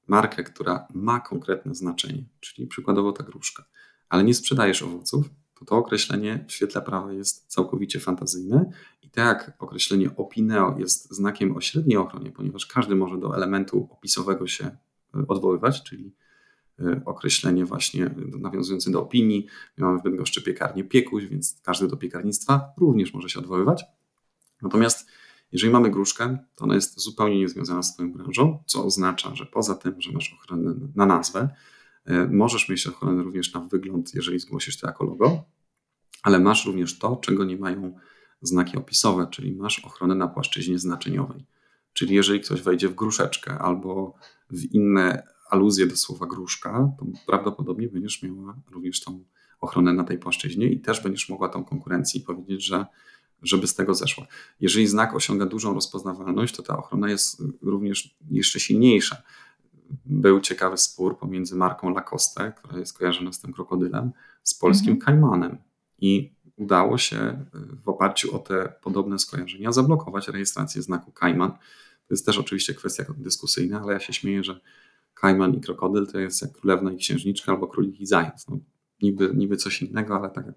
markę, która ma konkretne znaczenie, czyli przykładowo ta gruszka, ale nie sprzedajesz owoców, to to określenie w świetle prawa jest całkowicie fantazyjne i tak określenie opineo jest znakiem o średniej ochronie, ponieważ każdy może do elementu opisowego się e, odwoływać, czyli e, określenie właśnie nawiązujące do opinii. My mamy w Bydgoszczy piekarnię Piekuś, więc każdy do piekarnictwa również może się odwoływać. Natomiast jeżeli mamy gruszkę, to ona jest zupełnie niezwiązana z Twoją branżą, co oznacza, że poza tym, że masz ochronę na nazwę, możesz mieć ochronę również na wygląd, jeżeli zgłosisz to jako logo, ale masz również to, czego nie mają znaki opisowe, czyli masz ochronę na płaszczyźnie znaczeniowej. Czyli jeżeli ktoś wejdzie w gruszeczkę albo w inne aluzje do słowa gruszka, to prawdopodobnie będziesz miała również tą ochronę na tej płaszczyźnie i też będziesz mogła tą konkurencji powiedzieć, że żeby z tego zeszła. Jeżeli znak osiąga dużą rozpoznawalność, to ta ochrona jest również jeszcze silniejsza był ciekawy spór pomiędzy marką Lacoste, która jest kojarzona z tym krokodylem, z polskim mhm. Kajmanem. I udało się w oparciu o te podobne skojarzenia zablokować rejestrację znaku Kajman. To jest też oczywiście kwestia dyskusyjna, ale ja się śmieję, że Kajman i krokodyl to jest jak królewna i księżniczka albo królik i zając. No, niby, niby coś innego, ale tak jak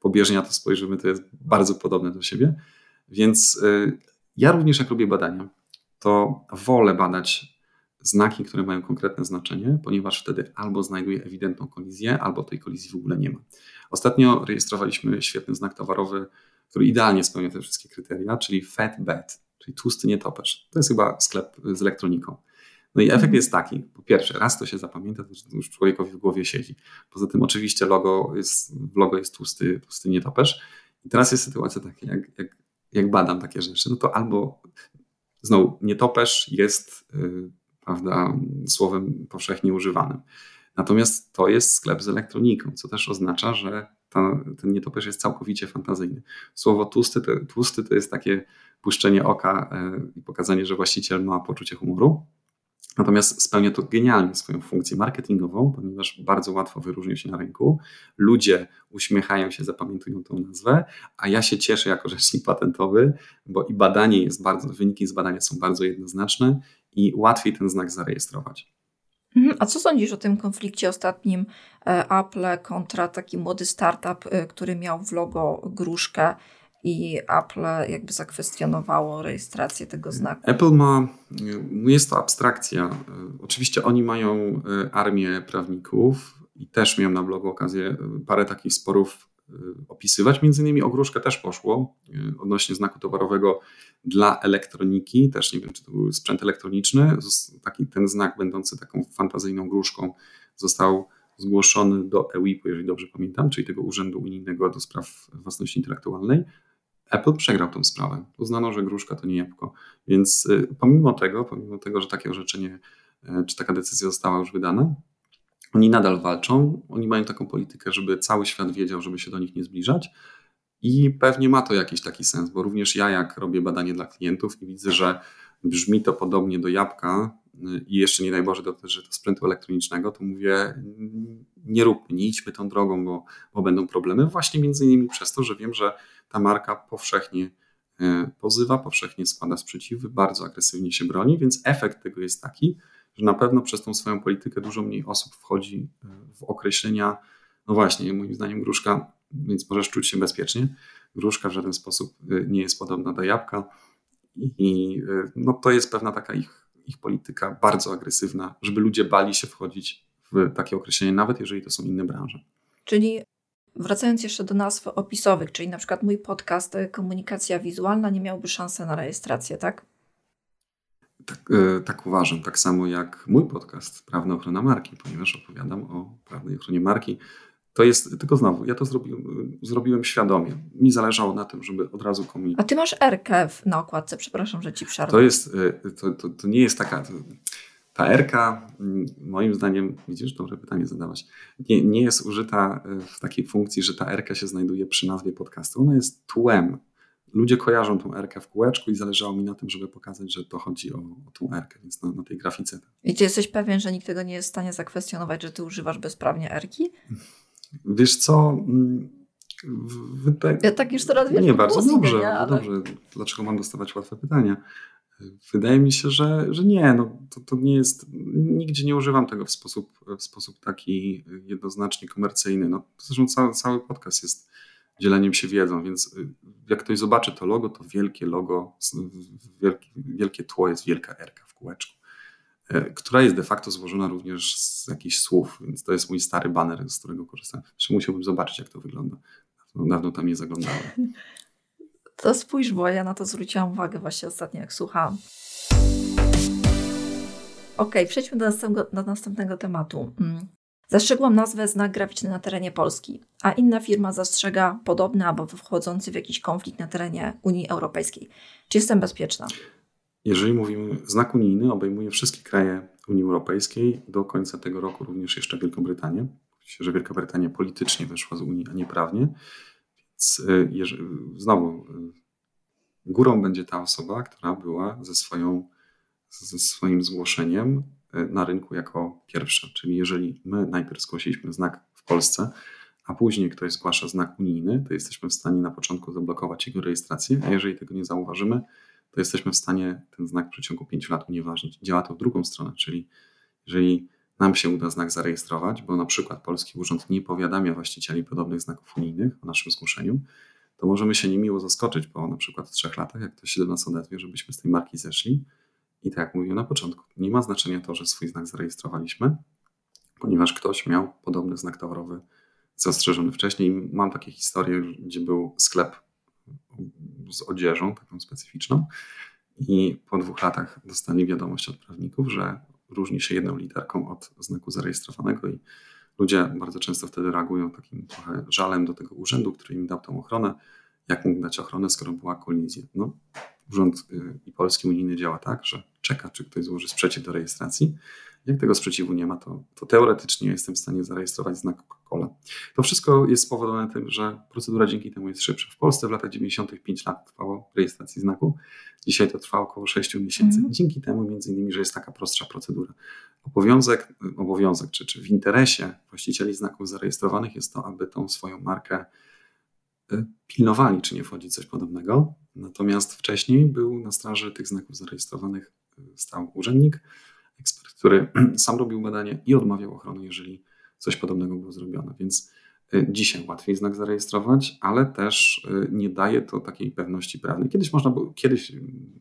pobieżnie na to spojrzymy, to jest bardzo podobne do siebie. Więc y, ja również jak robię badania, to wolę badać znaki, które mają konkretne znaczenie, ponieważ wtedy albo znajduje ewidentną kolizję, albo tej kolizji w ogóle nie ma. Ostatnio rejestrowaliśmy świetny znak towarowy, który idealnie spełnia te wszystkie kryteria, czyli Fat Bed, czyli tłusty nietoperz. To jest chyba sklep z elektroniką. No i efekt mhm. jest taki, po pierwsze, raz to się zapamięta, to już człowiekowi w głowie siedzi. Poza tym oczywiście logo jest, w logo jest tłusty, tłusty nietoperz. I teraz jest sytuacja taka, jak, jak, jak badam takie rzeczy, no to albo znowu nietoperz jest y, prawda, słowem powszechnie używanym. Natomiast to jest sklep z elektroniką, co też oznacza, że ta, ten nietoperz jest całkowicie fantazyjny. Słowo tłusty to, tłusty to jest takie puszczenie oka e, i pokazanie, że właściciel ma poczucie humoru. Natomiast spełnia to genialnie swoją funkcję marketingową, ponieważ bardzo łatwo wyróżnia się na rynku. Ludzie uśmiechają się, zapamiętują tą nazwę, a ja się cieszę jako rzecznik patentowy, bo i badanie jest bardzo, wyniki z badania są bardzo jednoznaczne i łatwiej ten znak zarejestrować. Mhm. A co sądzisz o tym konflikcie ostatnim e, Apple kontra taki młody startup, e, który miał w logo gruszkę i Apple jakby zakwestionowało rejestrację tego znaku? Apple ma, jest to abstrakcja. Oczywiście oni mają e, armię prawników i też miałem na blogu okazję parę takich sporów opisywać. Między innymi o też poszło odnośnie znaku towarowego dla elektroniki, też nie wiem, czy to był sprzęt elektroniczny, taki ten znak będący taką fantazyjną gruszką został zgłoszony do EUIP-u, jeżeli dobrze pamiętam, czyli tego Urzędu Unijnego do Spraw Własności Intelektualnej. Apple przegrał tę sprawę. Uznano, że gruszka to nie jabłko. Więc y, pomimo tego, pomimo tego, że takie orzeczenie, y, czy taka decyzja została już wydana, oni nadal walczą. Oni mają taką politykę, żeby cały świat wiedział, żeby się do nich nie zbliżać. I pewnie ma to jakiś taki sens, bo również ja, jak robię badanie dla klientów i widzę, że brzmi to podobnie do jabłka i jeszcze nie najbardziej dotyczy to sprzętu elektronicznego, to mówię, nie róbmy, nie idźmy tą drogą, bo, bo będą problemy. Właśnie między innymi przez to, że wiem, że ta marka powszechnie e, pozywa, powszechnie składa sprzeciwy, bardzo agresywnie się broni, więc efekt tego jest taki, że na pewno przez tą swoją politykę dużo mniej osób wchodzi e, w określenia, no właśnie, moim zdaniem gruszka więc możesz czuć się bezpiecznie. Gruszka w żaden sposób y, nie jest podobna do jabłka i y, no, to jest pewna taka ich, ich polityka bardzo agresywna, żeby ludzie bali się wchodzić w takie określenie, nawet jeżeli to są inne branże. Czyli wracając jeszcze do nazw opisowych, czyli na przykład mój podcast y, Komunikacja Wizualna nie miałby szansy na rejestrację, tak? Tak, tak, uważam, tak samo jak mój podcast Prawna Ochrona Marki, ponieważ opowiadam o prawnej ochronie marki. To jest, tylko znowu, ja to zrobiłem, zrobiłem świadomie. Mi zależało na tym, żeby od razu komunikować. A ty masz Rkę na okładce, przepraszam, że ci przerwę. To jest, y, to, to, to nie jest taka, to, ta Rka, mm, moim zdaniem, widzisz, dobre pytanie zadałaś, nie, nie jest użyta y, w takiej funkcji, że ta Rka się znajduje przy nazwie podcastu. Ona jest tłem. Ludzie kojarzą tą Rkę w kółeczku i zależało mi na tym, żeby pokazać, że to chodzi o, o tą Rkę, więc na, na tej grafice. I ty jesteś pewien, że nikt tego nie jest w stanie zakwestionować, że ty używasz bezprawnie Rki? Wiesz co? Mm. Ja tak już teraz wiem. Nie, bardzo dobrze, nie, ale... dobrze. Dlaczego mam dostawać łatwe pytania? Wydaje mi się, że, że nie, no, to, to nie jest, nigdzie nie używam tego w sposób, w sposób taki jednoznacznie komercyjny. No, zresztą cały, cały podcast jest dzieleniem się wiedzą, więc jak ktoś zobaczy to logo, to wielkie logo, wielkie, wielkie tło jest wielka erka w kółeczku. E, która jest de facto złożona również z jakichś słów, więc to jest mój stary banner, z którego korzystam. Zresztą musiałbym zobaczyć, jak to wygląda. Dawno, tam nie zaglądałem. To spójrz, bo ja na to zwróciłam uwagę właśnie ostatnio, jak słuchałam. Ok, przejdźmy do następnego, do następnego tematu. Zastrzegłam nazwę znak graficzny na terenie Polski, a inna firma zastrzega podobny albo wchodzący w jakiś konflikt na terenie Unii Europejskiej. Czy jestem bezpieczna? Jeżeli mówimy, znak unijny obejmuje wszystkie kraje Unii Europejskiej, do końca tego roku również jeszcze Wielką Brytanię. Myślę, że Wielka Brytania politycznie wyszła z Unii, a nie prawnie. Więc e, jeżeli, znowu, e, górą będzie ta osoba, która była ze, swoją, ze swoim zgłoszeniem na rynku jako pierwsza. Czyli jeżeli my najpierw zgłosiliśmy znak w Polsce, a później ktoś zgłasza znak unijny, to jesteśmy w stanie na początku zablokować jego rejestrację, a jeżeli tego nie zauważymy, to jesteśmy w stanie ten znak w przeciągu 5 lat unieważnić. Działa to w drugą stronę, czyli jeżeli nam się uda znak zarejestrować, bo na przykład Polski Urząd nie powiadamia właścicieli podobnych znaków unijnych o naszym zgłoszeniu, to możemy się niemiło zaskoczyć po na przykład w trzech latach, jak ktoś się do nas odezwie, żebyśmy z tej marki zeszli. I tak jak mówiłem na początku, nie ma znaczenia to, że swój znak zarejestrowaliśmy, ponieważ ktoś miał podobny znak towarowy zastrzeżony wcześniej. Mam takie historie, gdzie był sklep z odzieżą, taką specyficzną. I po dwóch latach dostali wiadomość od prawników, że różni się jedną literką od znaku zarejestrowanego i ludzie bardzo często wtedy reagują takim trochę żalem do tego urzędu, który im dał tą ochronę. Jak mógł dać ochronę, skoro była kolizja? No, urząd y, i polski unijny działa tak, że czeka, czy ktoś złoży sprzeciw do rejestracji. Jak tego sprzeciwu nie ma, to, to teoretycznie jestem w stanie zarejestrować znak Coca-Cola. To wszystko jest spowodowane tym, że procedura dzięki temu jest szybsza. W Polsce w latach 95 lat trwało rejestracji znaku. Dzisiaj to trwa około 6 miesięcy. Mm. Dzięki temu, między innymi, że jest taka prostsza procedura. Obowiązek, obowiązek czy, czy w interesie właścicieli znaków zarejestrowanych jest to, aby tą swoją markę pilnowali, czy nie wchodzi coś podobnego. Natomiast wcześniej był na straży tych znaków zarejestrowanych y, stał urzędnik, ekspert, który sam robił badanie i odmawiał ochrony, jeżeli coś podobnego było zrobione. Więc y, dzisiaj łatwiej znak zarejestrować, ale też nie daje to takiej pewności prawnej. Kiedyś można było, kiedyś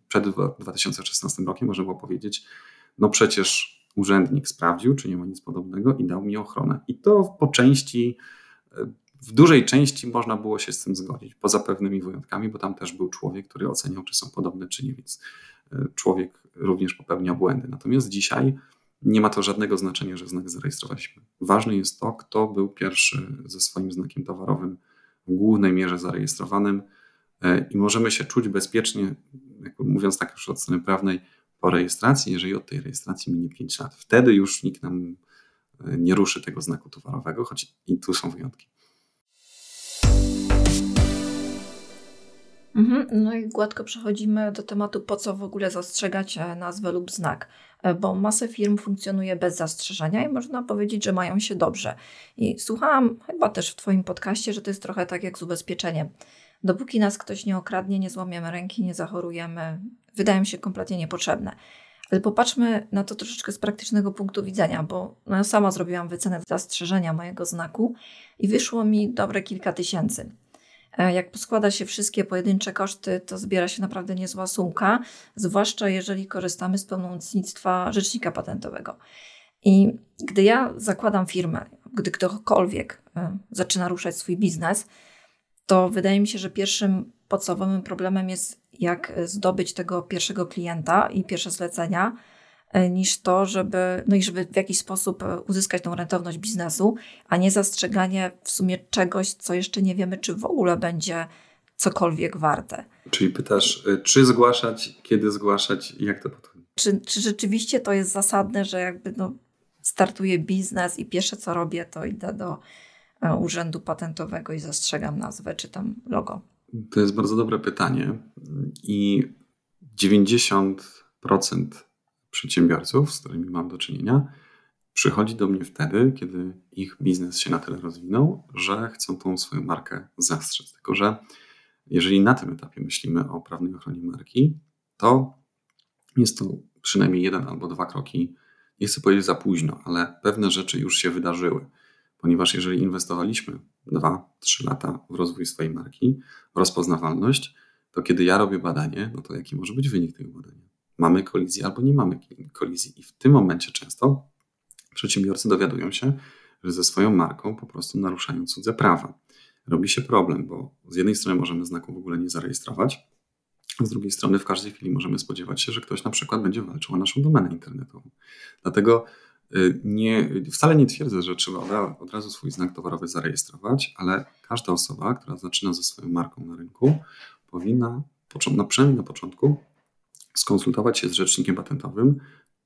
przed 2016 rokiem można było powiedzieć, no przecież urzędnik sprawdził, czy nie ma nic podobnego i dał mi ochronę. I to po części, w dużej części można było się z tym zgodzić, poza pewnymi wyjątkami, bo tam też był człowiek, który oceniał, czy są podobne, czy nie, więc e, człowiek również popełnia błędy. Natomiast dzisiaj nie ma to żadnego znaczenia, że znak zarejestrowaliśmy. Ważne jest to, kto był pierwszy ze swoim znakiem towarowym w głównej mierze zarejestrowanym e, i możemy się czuć bezpiecznie, mówiąc tak już od strony prawnej, po rejestracji, jeżeli od tej rejestracji minie 5 lat. Wtedy już nikt nam e, nie ruszy tego znaku towarowego, choć i tu są wyjątki. No i gładko przechodzimy do tematu, po co w ogóle zastrzegać e, nazwę lub znak, e, bo masę firm funkcjonuje bez zastrzeżenia i można powiedzieć, że mają się dobrze. I słuchałam chyba też w Twoim podcaście, że to jest trochę tak jak z ubezpieczeniem. Dopóki nas ktoś nie okradnie, nie złamiemy ręki, nie zachorujemy, wydają się kompletnie niepotrzebne. Ale popatrzmy na to troszeczkę z praktycznego punktu widzenia, bo no ja sama zrobiłam wycenę zastrzeżenia mojego znaku i wyszło mi dobre kilka tysięcy. E, jak poskłada się wszystkie pojedyncze koszty, to zbiera się naprawdę niezła sumka, zwłaszcza jeżeli korzystamy z pełnomocnictwa rzecznika patentowego. I gdy ja zakładam firmę, gdy ktokolwiek e, zaczyna ruszać swój biznes, to wydaje mi się, że pierwszym podstawowym problemem jest, jak zdobyć tego pierwszego klienta i pierwsze zlecenia, e, niż to, żeby, no i żeby w jakiś sposób e, uzyskać tą rentowność biznesu, a nie zastrzeganie w sumie czegoś, co jeszcze nie wiemy, czy w ogóle będzie cokolwiek warte. Czyli pytasz, e, czy zgłaszać, kiedy zgłaszać i jak to podchodzi? Czy, czy rzeczywiście to jest zasadne, że jakby no, startuję biznes i pierwsze co robię, to idę do Urzędu Patentowego i zastrzegam nazwę czy tam logo? To jest bardzo dobre pytanie i 90% przedsiębiorców, z którymi mam do czynienia, przychodzi do mnie wtedy, kiedy ich biznes się na tyle rozwinął, że chcą tą swoją markę zastrzec. Tylko, że jeżeli na tym etapie myślimy o prawnej ochronie marki, to jest to przynajmniej jeden albo dwa kroki, nie chcę powiedzieć za późno, ale pewne rzeczy już się wydarzyły ponieważ jeżeli inwestowaliśmy 2-3 lata w rozwój swojej marki, w rozpoznawalność, to kiedy ja robię badanie, no to jaki może być wynik tego badania? Mamy kolizję albo nie mamy kolizji. I w tym momencie często przedsiębiorcy dowiadują się, że ze swoją marką po prostu naruszają cudze prawa. Robi się problem, bo z jednej strony możemy znaku w ogóle nie zarejestrować, z drugiej strony w każdej chwili możemy spodziewać się, że ktoś na przykład będzie walczył o naszą domenę internetową. Dlatego Y, nie, wcale nie twierdzę, że trzeba od razu swój znak towarowy zarejestrować, ale każda osoba, która zaczyna ze swoją marką na rynku, powinna, no przynajmniej na początku, skonsultować się z rzecznikiem patentowym,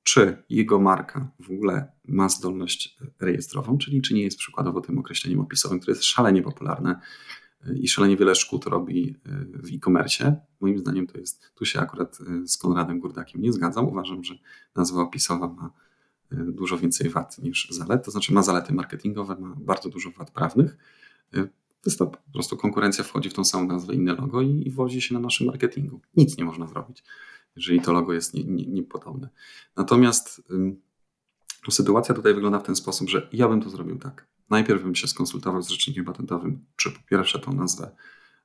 czy jego marka w ogóle ma zdolność rejestrową, czyli czy nie jest przykładowo tym określeniem opisowym, które jest szalenie popularne y, i szalenie wiele szkód robi y, w e-commerce. Moim zdaniem to jest, tu się akurat z Konradem Gurdakiem nie zgadzam. Uważam, że nazwa opisowa ma dużo więcej wad niż zalet, to znaczy ma zalety marketingowe, ma bardzo dużo wad prawnych. To po prostu konkurencja wchodzi w tą samą nazwę, inne logo i, i wozi się na naszym marketingu. Nic nie można zrobić, jeżeli to logo jest niepodobne. Nie, nie Natomiast sytuacja tutaj wygląda w ten sposób, że ja bym to zrobił tak. Najpierw bym się skonsultował z rzecznikiem patentowym, czy po pierwsze tą nazwę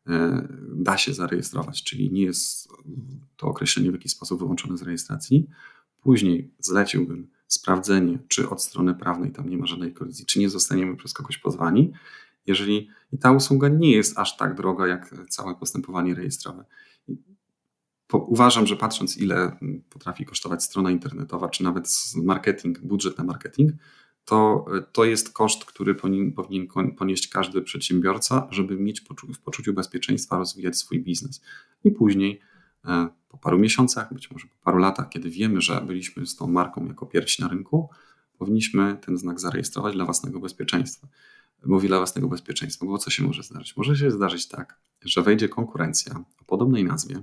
y, da się zarejestrować, czyli nie jest to określenie w jakiś sposób wyłączone z rejestracji. Później zleciłbym sprawdzenie, czy od strony prawnej tam nie ma żadnej kolizji, czy nie zostaniemy przez kogoś pozwani, jeżeli i ta usługa nie jest aż tak droga jak całe postępowanie rejestrowe. Uważam, że patrząc, ile potrafi kosztować strona internetowa, czy nawet marketing, budżet na marketing, to, to jest koszt, który powinien, powinien ponieść każdy przedsiębiorca, żeby mieć w poczuciu bezpieczeństwa rozwijać swój biznes. I później e, po paru miesiącach, być może po paru latach, kiedy wiemy, że byliśmy z tą marką jako pierwsi na rynku, powinniśmy ten znak zarejestrować dla własnego bezpieczeństwa. Mówi dla własnego bezpieczeństwa, bo co się może zdarzyć? Może się zdarzyć tak, że wejdzie konkurencja o podobnej nazwie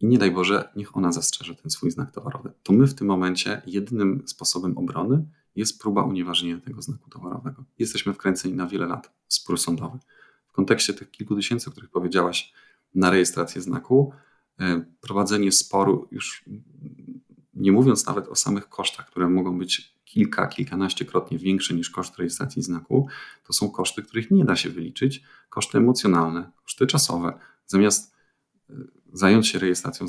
i nie daj Boże, niech ona zastrzeże ten swój znak towarowy. To my w tym momencie jedynym sposobem obrony jest próba unieważnienia tego znaku towarowego. Jesteśmy wkręceni na wiele lat w spór sądowy. W kontekście tych kilku tysięcy, o których powiedziałaś, na rejestrację znaku, e, prowadzenie sporu, już nie mówiąc nawet o samych kosztach, które mogą być kilka, kilkanaściekrotnie większe niż koszt rejestracji znaku, to są koszty, których nie da się wyliczyć, koszty emocjonalne, koszty czasowe. Zamiast e, zająć się rejestracją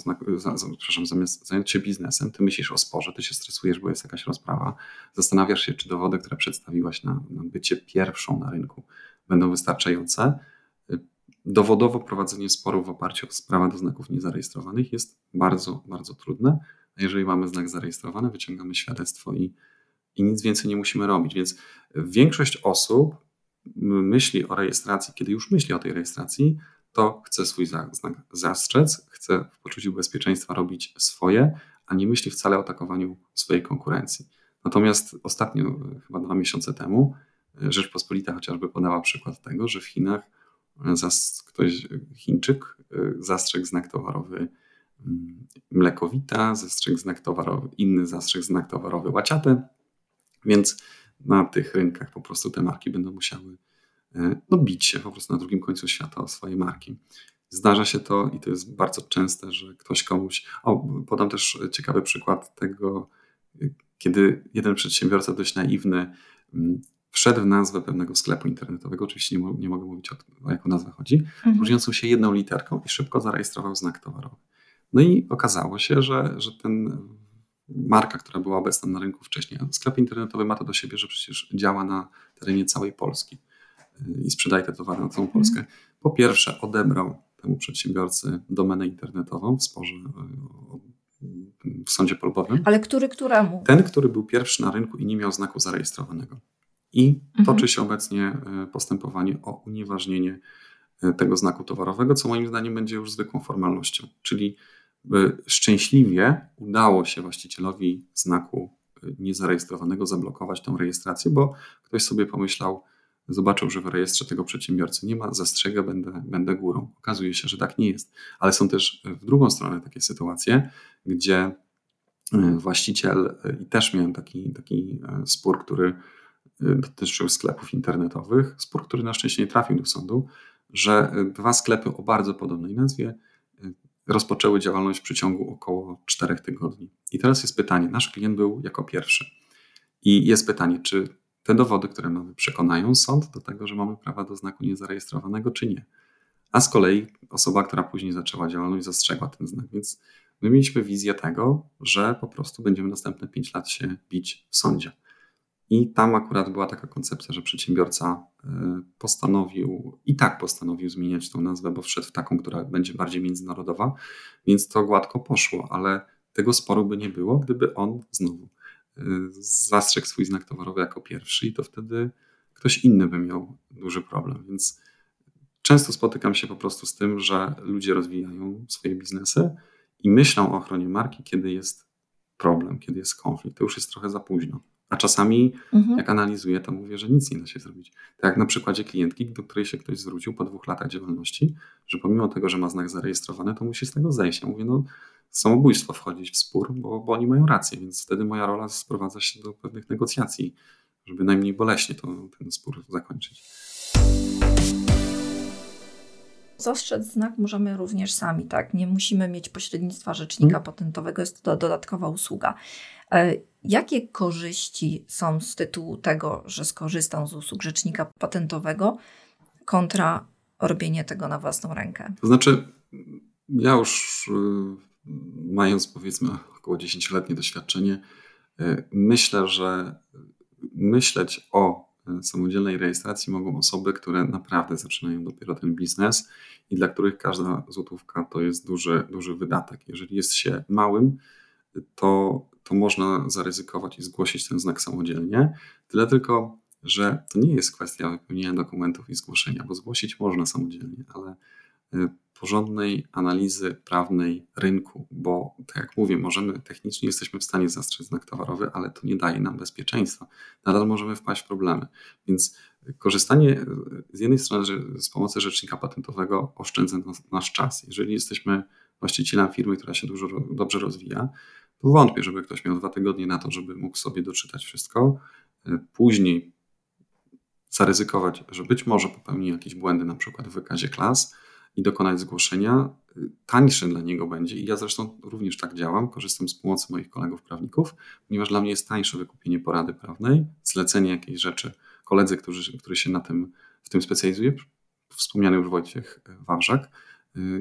przepraszam, zamiast zająć się biznesem, ty myślisz o sporze, ty się stresujesz, bo jest jakaś rozprawa, zastanawiasz się, czy dowody, które przedstawiłaś na, na bycie pierwszą na rynku, będą wystarczające. Dowodowo prowadzenie sporu w oparciu o prawa do znaków niezarejestrowanych jest bardzo, bardzo trudne, a jeżeli mamy znak zarejestrowany, wyciągamy świadectwo i, i nic więcej nie musimy robić. Więc większość osób myśli o rejestracji, kiedy już myśli o tej rejestracji, to chce swój znak zastrzec, chce w poczuciu bezpieczeństwa robić swoje, a nie myśli wcale o atakowaniu swojej konkurencji. Natomiast ostatnio, chyba dwa miesiące temu, Rzeczpospolita chociażby podała przykład tego, że w Chinach ktoś, Chińczyk, zastrzegł znak towarowy mm, mlekowita, zastrzegł znak towarowy, inny zastrzegł znak towarowy łaciate, więc na tych rynkach po prostu te marki będą musiały E, no, bić się po prostu na drugim końcu świata o swoje marki. Zdarza się to i to jest bardzo częste, że ktoś komuś. O, podam też ciekawy przykład tego, kiedy jeden przedsiębiorca dość naiwny mm, wszedł w nazwę pewnego sklepu internetowego, oczywiście nie, nie mogę mówić o, o jaką nazwę chodzi, mhm. różniącą się jedną literką i szybko zarejestrował znak towarowy. No i okazało się, że, że ten marka, która była obecna na rynku wcześniej, sklep internetowy ma to do siebie, że przecież działa na terenie całej Polski i sprzedaje te towary na całą Polskę. Mhm. Po pierwsze, odebrał temu przedsiębiorcy domenę internetową w sporze w sądzie polubowym. Ale który któremu? Ten, który był pierwszy na rynku i nie miał znaku zarejestrowanego. I mhm. toczy się obecnie e, postępowanie o unieważnienie e, tego znaku towarowego, co moim zdaniem będzie już zwykłą formalnością. Czyli szczęśliwie udało się właścicielowi znaku e, niezarejestrowanego zablokować tą rejestrację, bo ktoś sobie pomyślał, zobaczył, że w rejestrze tego przedsiębiorcy nie ma, zastrzega, będę, będę górą. Okazuje się, że tak nie jest. Ale są też w drugą stronę takie sytuacje, gdzie e, właściciel, e, i też miałem taki, taki e, spór, który dotyczył sklepów internetowych, spór, który na szczęście nie trafił do sądu, że dwa sklepy o bardzo podobnej nazwie rozpoczęły działalność w przeciągu około czterech tygodni. I teraz jest pytanie, nasz klient był jako pierwszy. I jest pytanie, czy te dowody, które mamy, przekonają sąd do tego, że mamy prawa do znaku niezarejestrowanego, czy nie. A z kolei osoba, która później zaczęła działalność, zastrzegła ten znak. Więc my mieliśmy wizję tego, że po prostu będziemy następne 5 lat się bić w sądzie. I tam akurat była taka koncepcja, że przedsiębiorca e, postanowił, i tak postanowił zmieniać tą nazwę, bo wszedł w taką, która będzie bardziej międzynarodowa, więc to gładko poszło, ale tego sporu by nie było, gdyby on znowu zastrzegł swój znak towarowy jako pierwszy i to wtedy ktoś inny by miał duży problem. Więc często spotykam się po prostu z tym, że ludzie rozwijają swoje biznesy i myślą o ochronie marki, kiedy jest problem, kiedy jest konflikt. To już jest trochę za późno. A czasami, mhm. jak analizuję, to mówię, że nic nie da się zrobić. Tak jak na przykładzie klientki, do której się ktoś zwrócił po dwóch latach działalności, że pomimo tego, że ma znak zarejestrowany, to musi z tego zejść. Ja mówię, no samobójstwo wchodzić w spór, bo, bo oni mają rację, więc wtedy moja rola sprowadza się do pewnych negocjacji, żeby najmniej boleśnie to, ten spór zakończyć. Zastrzec znak możemy również sami, tak? Nie musimy mieć pośrednictwa rzecznika hmm. patentowego, jest to dodatkowa usługa. E, jakie korzyści są z tytułu tego, że skorzystam z usług rzecznika patentowego kontra robienie tego na własną rękę? To znaczy, ja już y, mając powiedzmy około 10-letnie doświadczenie, e, myślę, że myśleć o samodzielnej rejestracji mogą osoby, które naprawdę zaczynają dopiero ten biznes i dla których każda złotówka to jest duży, duży wydatek. Jeżeli jest się małym, to, to można zaryzykować i zgłosić ten znak samodzielnie. Tyle tylko, że to nie jest kwestia wypełnienia dokumentów i zgłoszenia, bo zgłosić można samodzielnie, ale e, porządnej analizy prawnej rynku, bo tak jak mówię, możemy technicznie jesteśmy w stanie zastrzec znak towarowy, ale to nie daje nam bezpieczeństwa. Nadal możemy wpaść w problemy. Więc korzystanie z jednej strony z pomocy rzecznika patentowego oszczędza nasz czas. Jeżeli jesteśmy właścicielem firmy, która się dużo, dobrze rozwija, to wątpię, żeby ktoś miał dwa tygodnie na to, żeby mógł sobie doczytać wszystko. Później zaryzykować, że być może popełni jakieś błędy, na przykład w wykazie klas i dokonać zgłoszenia, tańsze dla niego będzie. I ja zresztą również tak działam, korzystam z pomocy moich kolegów prawników, ponieważ dla mnie jest tańsze wykupienie porady prawnej, zlecenie jakiejś rzeczy koledzy, który, który się na tym, w tym specjalizuje, wspomniany już Wojciech Wawrzak,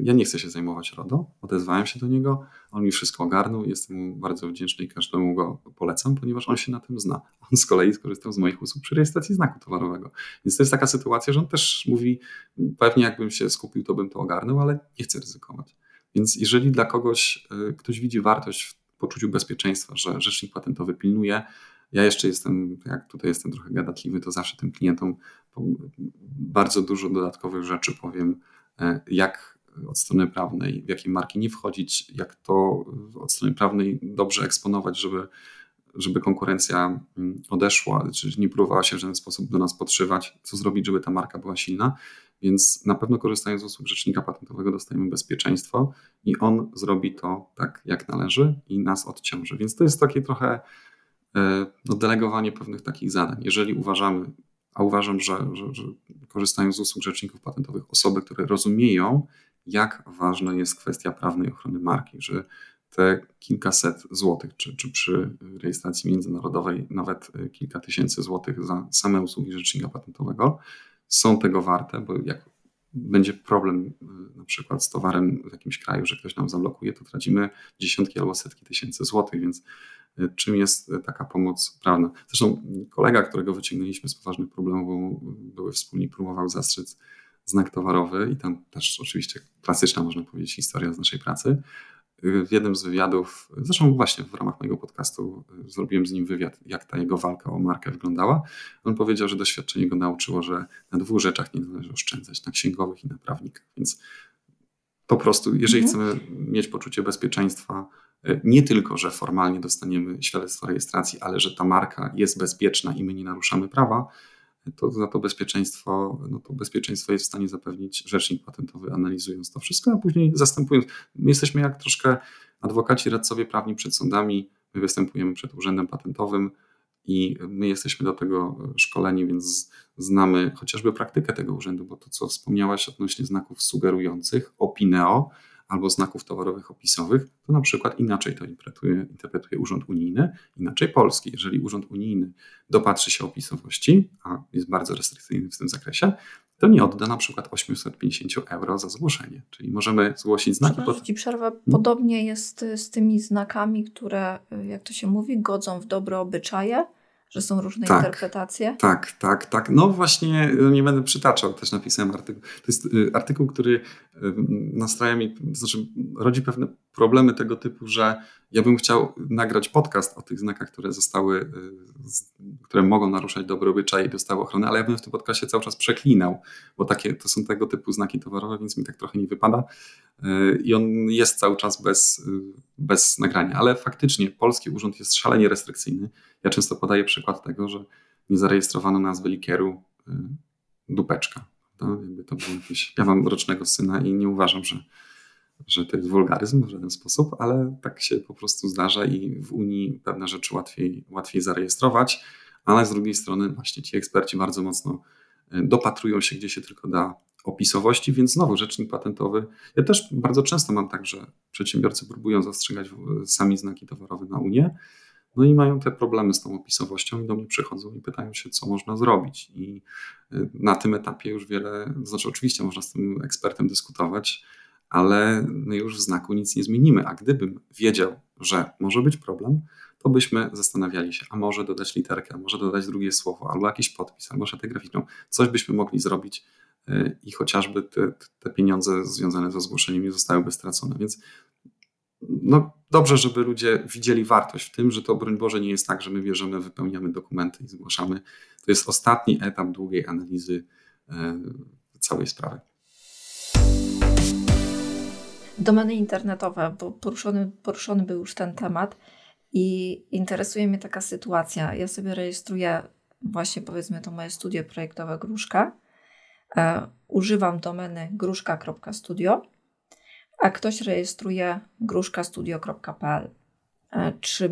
ja nie chcę się zajmować RODO, odezwałem się do niego, on mi wszystko ogarnął, jestem mu bardzo wdzięczny i każdemu go polecam, ponieważ on się na tym zna. On z kolei skorzystał z moich usług przy rejestracji znaku towarowego. Więc to jest taka sytuacja, że on też mówi, pewnie jakbym się skupił, to bym to ogarnął, ale nie chcę ryzykować. Więc jeżeli dla kogoś y, ktoś widzi wartość w poczuciu bezpieczeństwa, że rzecznik patentowy pilnuje, ja jeszcze jestem, jak tutaj jestem trochę gadatliwy, to zawsze tym klientom bardzo dużo dodatkowych rzeczy powiem, e, jak od strony prawnej, w jakie marki nie wchodzić, jak to od strony prawnej dobrze eksponować, żeby, żeby konkurencja mm, odeszła, czy nie próbowała się w żaden sposób do nas podszywać, co zrobić, żeby ta marka była silna. Więc na pewno korzystając z usług rzecznika patentowego dostajemy bezpieczeństwo i on zrobi to tak, jak należy i nas odciąży. Więc to jest takie trochę e, no, delegowanie pewnych takich zadań. Jeżeli uważamy, a uważam, że, że, że korzystają z usług rzeczników patentowych osoby, które rozumieją, jak ważna jest kwestia prawnej ochrony marki, że te kilkaset złotych, czy, czy przy rejestracji międzynarodowej nawet kilka tysięcy złotych za same usługi rzecznika patentowego są tego warte, bo jak będzie problem y, na przykład z towarem w jakimś kraju, że ktoś nam zablokuje, to tracimy dziesiątki albo setki tysięcy złotych, więc czym jest taka pomoc prawna? Zresztą kolega, którego wyciągnęliśmy z poważnych problemów, bo były wspólnik, próbował zastrzec znak towarowy i tam też oczywiście klasyczna, można powiedzieć, historia z naszej pracy. W jednym z wywiadów, zresztą właśnie w ramach mojego podcastu zrobiłem z nim wywiad, jak ta jego walka o markę wyglądała. On powiedział, że doświadczenie go nauczyło, że na dwóch rzeczach nie należy oszczędzać, na księgowych i na prawnikach. Więc po prostu, jeżeli mhm. chcemy mieć poczucie bezpieczeństwa, nie tylko, że formalnie dostaniemy świadectwo rejestracji, ale że ta marka jest bezpieczna i my nie naruszamy prawa, to za to bezpieczeństwo, no to bezpieczeństwo jest w stanie zapewnić rzecznik patentowy, analizując to wszystko, a później zastępując. My jesteśmy jak troszkę adwokaci, radcowie prawni przed sądami, my występujemy przed urzędem patentowym i my jesteśmy do tego szkoleni, więc znamy chociażby praktykę tego urzędu, bo to, co wspomniałaś odnośnie znaków sugerujących, opineo, albo znaków towarowych opisowych, to na przykład inaczej to interpretuje, interpretuje Urząd Unijny, inaczej polski. Jeżeli Urząd Unijny dopatrzy się opisowości, a jest bardzo restrykcyjny w tym zakresie, to nie odda na przykład 850 euro za zgłoszenie. Czyli możemy zgłosić znaki. Pod... Ci przerwę. Hmm? Podobnie jest z tymi znakami, które, jak to się mówi, godzą w dobre obyczaje że są różne tak, interpretacje? Tak, tak, tak. No właśnie, no nie będę przytaczał, też napisałem artykuł. To jest y, artykuł, który y, nastraja mi, to znaczy rodzi pewne problemy tego typu, że ja bym chciał nagrać podcast o tych znakach, które zostały, y, które mogą naruszać dobry obyczaj i dostały ochronę, ale ja bym w tym podcastie cały czas przeklinał, bo takie, to są tego typu znaki towarowe, więc mi tak trochę nie wypada i on jest cały czas bez, bez nagrania, ale faktycznie polski urząd jest szalenie restrykcyjny. Ja często podaję przykład tego, że nie zarejestrowano nazwy likieru dupeczka. To, jakby to było jakieś, ja mam rocznego syna i nie uważam, że że to jest wulgaryzm w żaden sposób, ale tak się po prostu zdarza i w Unii pewne rzeczy łatwiej, łatwiej zarejestrować, ale z drugiej strony właśnie ci eksperci bardzo mocno e, dopatrują się, gdzie się tylko da opisowości, więc znowu rzecznik patentowy. Ja też bardzo często mam tak, że przedsiębiorcy próbują zastrzegać sami znaki towarowe na Unię, no i mają te problemy z tą opisowością i do mnie przychodzą i pytają się, co można zrobić. I e, na tym etapie już wiele, to znaczy oczywiście można z tym ekspertem dyskutować, ale my już w znaku nic nie zmienimy. A gdybym wiedział, że może być problem, to byśmy zastanawiali się, a może dodać literkę, a może dodać drugie słowo, albo jakiś podpis, albo szatę graficzną. Coś byśmy mogli zrobić y, i chociażby te, te pieniądze związane ze zgłoszeniem nie zostałyby stracone. Więc no, dobrze, żeby ludzie widzieli wartość w tym, że to broń Boże nie jest tak, że my bierzemy, wypełniamy dokumenty i zgłaszamy. To jest ostatni etap długiej analizy y, całej sprawy. Domeny internetowe, bo poruszony, poruszony był już ten temat i interesuje mnie taka sytuacja. Ja sobie rejestruję właśnie powiedzmy to moje studio projektowe Gruszka. E, używam domeny gruszka.studio, a ktoś rejestruje gruszkastudio.pl. E, czy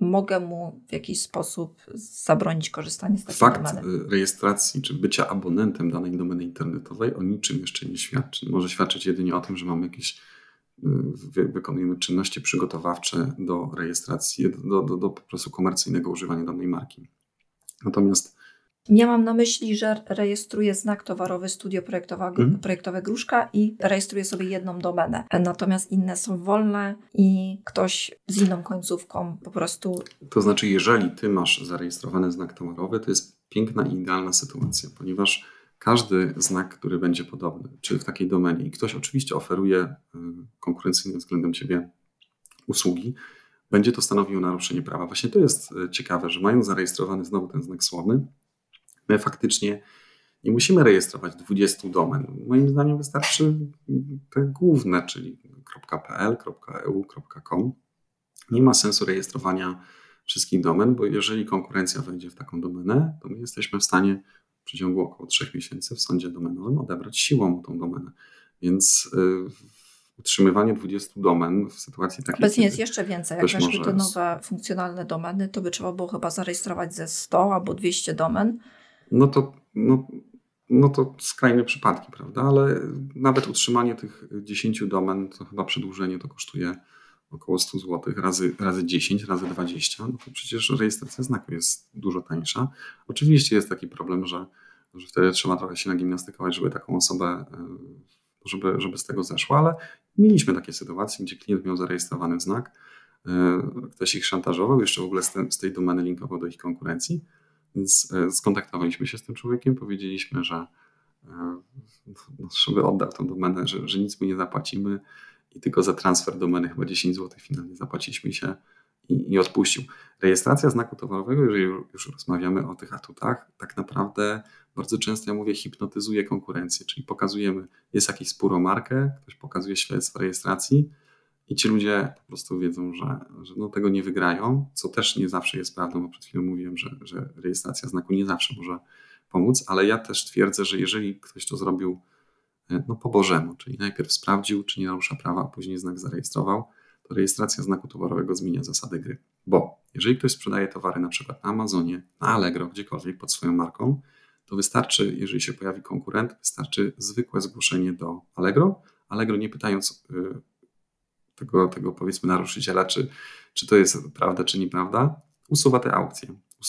mogę mu w jakiś sposób zabronić korzystania z takiej Fakt domeny? rejestracji czy bycia abonentem danej domeny internetowej o niczym jeszcze nie świadczy. Może świadczyć jedynie o tym, że mamy jakieś y, wykonujemy czynności przygotowawcze do rejestracji, do, do, do po prostu komercyjnego używania danej marki. Natomiast Miałam na myśli, że rejestruję znak towarowy Studio Projektowe, mhm. projektowe Gruszka i rejestruję sobie jedną domenę. Natomiast inne są wolne i ktoś z inną końcówką po prostu. To znaczy, jeżeli ty masz zarejestrowany znak towarowy, to jest piękna i idealna sytuacja, ponieważ każdy znak, który będzie podobny, czy w takiej domenie, i ktoś oczywiście oferuje y, konkurencyjnym względem ciebie usługi, będzie to stanowiło naruszenie prawa. Właśnie to jest y, ciekawe, że mają zarejestrowany znowu ten znak słowny, My faktycznie nie musimy rejestrować 20 domen. Moim zdaniem wystarczy te główne, czyli .pl, .eu, .com. Nie ma sensu rejestrowania wszystkich domen, bo jeżeli konkurencja wejdzie w taką domenę, to my jesteśmy w stanie w przeciągu około 3 miesięcy w sądzie domenowym odebrać siłą tą domenę. Więc y, utrzymywanie 20 domen w sytuacji takiej. Obecnie jest jeszcze więcej. Jak weszły te nowe funkcjonalne domeny, to by trzeba było chyba zarejestrować ze 100 albo 200 domen no to, no, no to skrajne przypadki, prawda? Ale nawet utrzymanie tych 10 domen, to chyba przedłużenie to kosztuje około 100 zł razy, razy 10, razy 20, no to przecież rejestracja znaku jest dużo tańsza. Oczywiście jest taki problem, że, że wtedy trzeba trochę się nagimnastykować, żeby taką osobę, e, żeby, żeby z tego zeszło, ale mieliśmy takie sytuacje, gdzie klient miał zarejestrowany znak, e, ktoś ich szantażował, jeszcze w ogóle z tej domeny linkował do ich konkurencji, więc e, skontaktowaliśmy się z tym człowiekiem, powiedzieliśmy, że e, no, żeby oddał tą domenę, że, że nic mu nie zapłacimy i tylko za transfer domeny chyba 10 zł finalnie zapłaciliśmy się i, i odpuścił. Rejestracja znaku towarowego, jeżeli już rozmawiamy o tych atutach, tak naprawdę bardzo często ja mówię hipnotyzuje konkurencję, czyli pokazujemy, jest jakiś spór o markę, ktoś pokazuje świadectwo rejestracji, i ci ludzie po prostu wiedzą, że, że no tego nie wygrają, co też nie zawsze jest prawdą, bo przed chwilą mówiłem, że, że rejestracja znaku nie zawsze może pomóc, ale ja też twierdzę, że jeżeli ktoś to zrobił e, no, po Bożemu, czyli najpierw sprawdził, czy nie narusza prawa, a później znak zarejestrował, to rejestracja znaku towarowego zmienia zasady gry. Bo jeżeli ktoś sprzedaje towary na przykład na Amazonie, na Allegro, gdziekolwiek pod swoją marką, to wystarczy, jeżeli się pojawi konkurent, wystarczy zwykłe zgłoszenie do Allegro. Allegro nie pytając, y, tego, tego powiedzmy naruszyciela, czy, czy to jest prawda, czy nieprawda, usuwa te aukcje.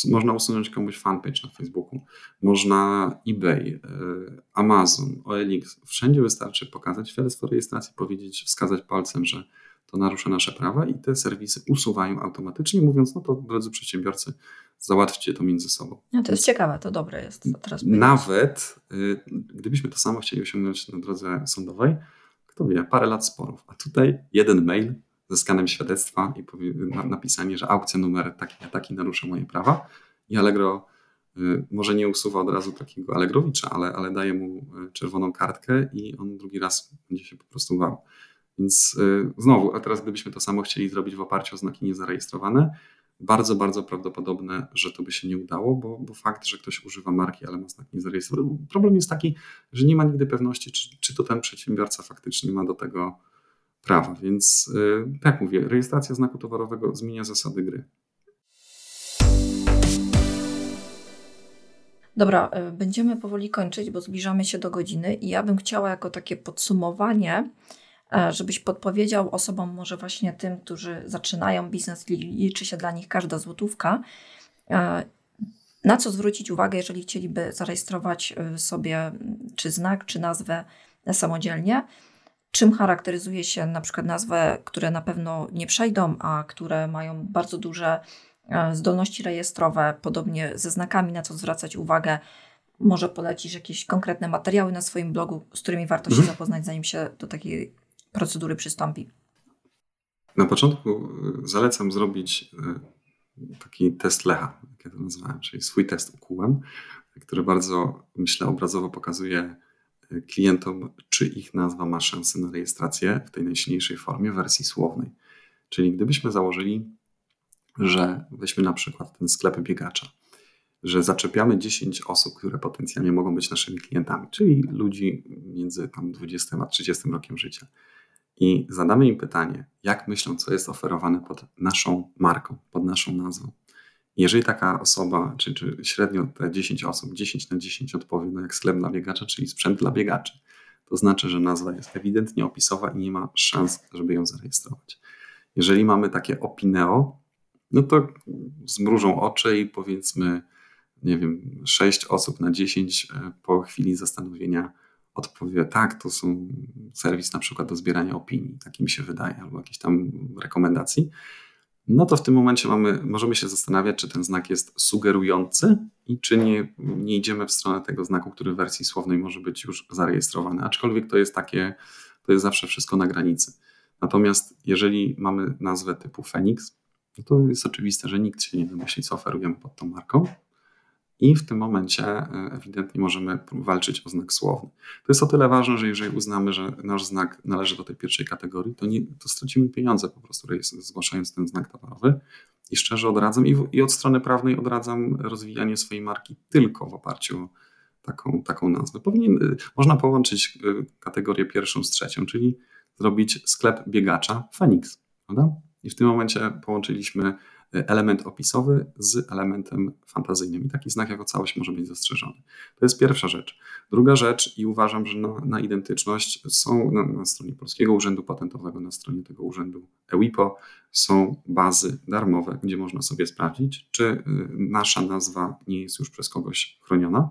Można usunąć komuś fanpage na Facebooku, można eBay, e, Amazon, OLX. Wszędzie wystarczy pokazać świadectwo rejestracji, powiedzieć, wskazać palcem, że to narusza nasze prawa i te serwisy usuwają automatycznie, mówiąc, no to drodzy przedsiębiorcy, załatwcie to między sobą. No to jest ciekawe, to dobre jest. To teraz nawet y, gdybyśmy to samo chcieli osiągnąć na drodze sądowej, kto wie, parę lat sporów. A tutaj jeden mail ze skanem świadectwa i napisanie, że aukcja numer taki a taki narusza moje prawa i Allegro y, może nie usuwa od razu takiego Allegrowicza, ale, ale daje mu y, czerwoną kartkę i on drugi raz będzie się po prostu bał. Więc y, znowu, a teraz gdybyśmy to samo chcieli zrobić w oparciu o znaki niezarejestrowane, bardzo, bardzo prawdopodobne, że to by się nie udało, bo, bo fakt, że ktoś używa marki, ale ma znak niezarejestrowany. Problem jest taki, że nie ma nigdy pewności, czy, czy to ten przedsiębiorca faktycznie ma do tego prawa. Więc yy, tak mówię, rejestracja znaku towarowego zmienia zasady gry. Dobra, y, będziemy powoli kończyć, bo zbliżamy się do godziny i ja bym chciała jako takie podsumowanie żebyś podpowiedział osobom, może właśnie tym, którzy zaczynają biznes, liczy się dla nich każda złotówka, e, na co zwrócić uwagę, jeżeli chcieliby zarejestrować e, sobie czy znak, czy nazwę samodzielnie. Czym charakteryzuje się na przykład nazwę, które na pewno nie przejdą, a które mają bardzo duże zdolności rejestrowe, podobnie ze znakami, na co zwracać uwagę. Może polecisz jakieś konkretne materiały na swoim blogu, z którymi warto się mhm. zapoznać, zanim się do takiej procedury przystąpi? Na początku y, zalecam zrobić y, taki test Lecha, jak ja to nazwałem, czyli swój test ukułem, który bardzo, myślę, obrazowo pokazuje, klientom, czy ich nazwa ma szansę na rejestrację w tej najsilniejszej formie, wersji słownej. Czyli gdybyśmy założyli, że weźmy na przykład ten sklep biegacza, że zaczepiamy 10 osób, które potencjalnie mogą być naszymi klientami, czyli ludzi między tam 20 a 30 rokiem życia. I zadamy im pytanie, jak myślą, co jest oferowane pod naszą marką, pod naszą nazwą. Jeżeli taka osoba, czy, czy średnio te 10 osób, 10 na 10 odpowie, no jak sklep dla biegacza, czyli sprzęt dla biegaczy, to znaczy, że nazwa jest ewidentnie opisowa i nie ma szans, żeby ją zarejestrować. Jeżeli mamy takie opineo, no to zmrużą oczy i powiedzmy, nie wiem, 6 osób na 10 e, po chwili zastanowienia odpowie, tak, to są serwis na przykład do zbierania opinii, tak mi się wydaje, albo jakiejś tam rekomendacji no to w tym momencie mamy, możemy się zastanawiać, czy ten znak jest sugerujący i czy nie, nie idziemy w stronę tego znaku, który w wersji słownej może być już zarejestrowany. Aczkolwiek to jest takie, to jest zawsze wszystko na granicy. Natomiast jeżeli mamy nazwę typu Phoenix, no to jest oczywiste, że nikt się nie wymyśli, co oferujemy pod tą marką i w tym momencie e, ewidentnie możemy walczyć o znak słowny. To jest o tyle ważne, że jeżeli uznamy, że nasz znak należy do tej pierwszej kategorii, to, nie, to stracimy pieniądze po prostu zgłaszając ten znak towarowy. I szczerze odradzam, i, w, i od strony prawnej odradzam rozwijanie swojej marki tylko w oparciu o taką, taką nazwę. Powinien, e, można połączyć e, kategorię pierwszą z trzecią, czyli zrobić sklep biegacza Phoenix. Prawda? I w tym momencie połączyliśmy element opisowy z elementem fantazyjnym. I taki znak jako całość może być zastrzeżony. To jest pierwsza rzecz. Druga rzecz, i uważam, że na, na identyczność są na, na, stronie Polskiego Urzędu Patentowego, na stronie tego urzędu EWIPO, są bazy darmowe, gdzie można sobie sprawdzić, czy y, nasza nazwa nie jest już przez kogoś chroniona.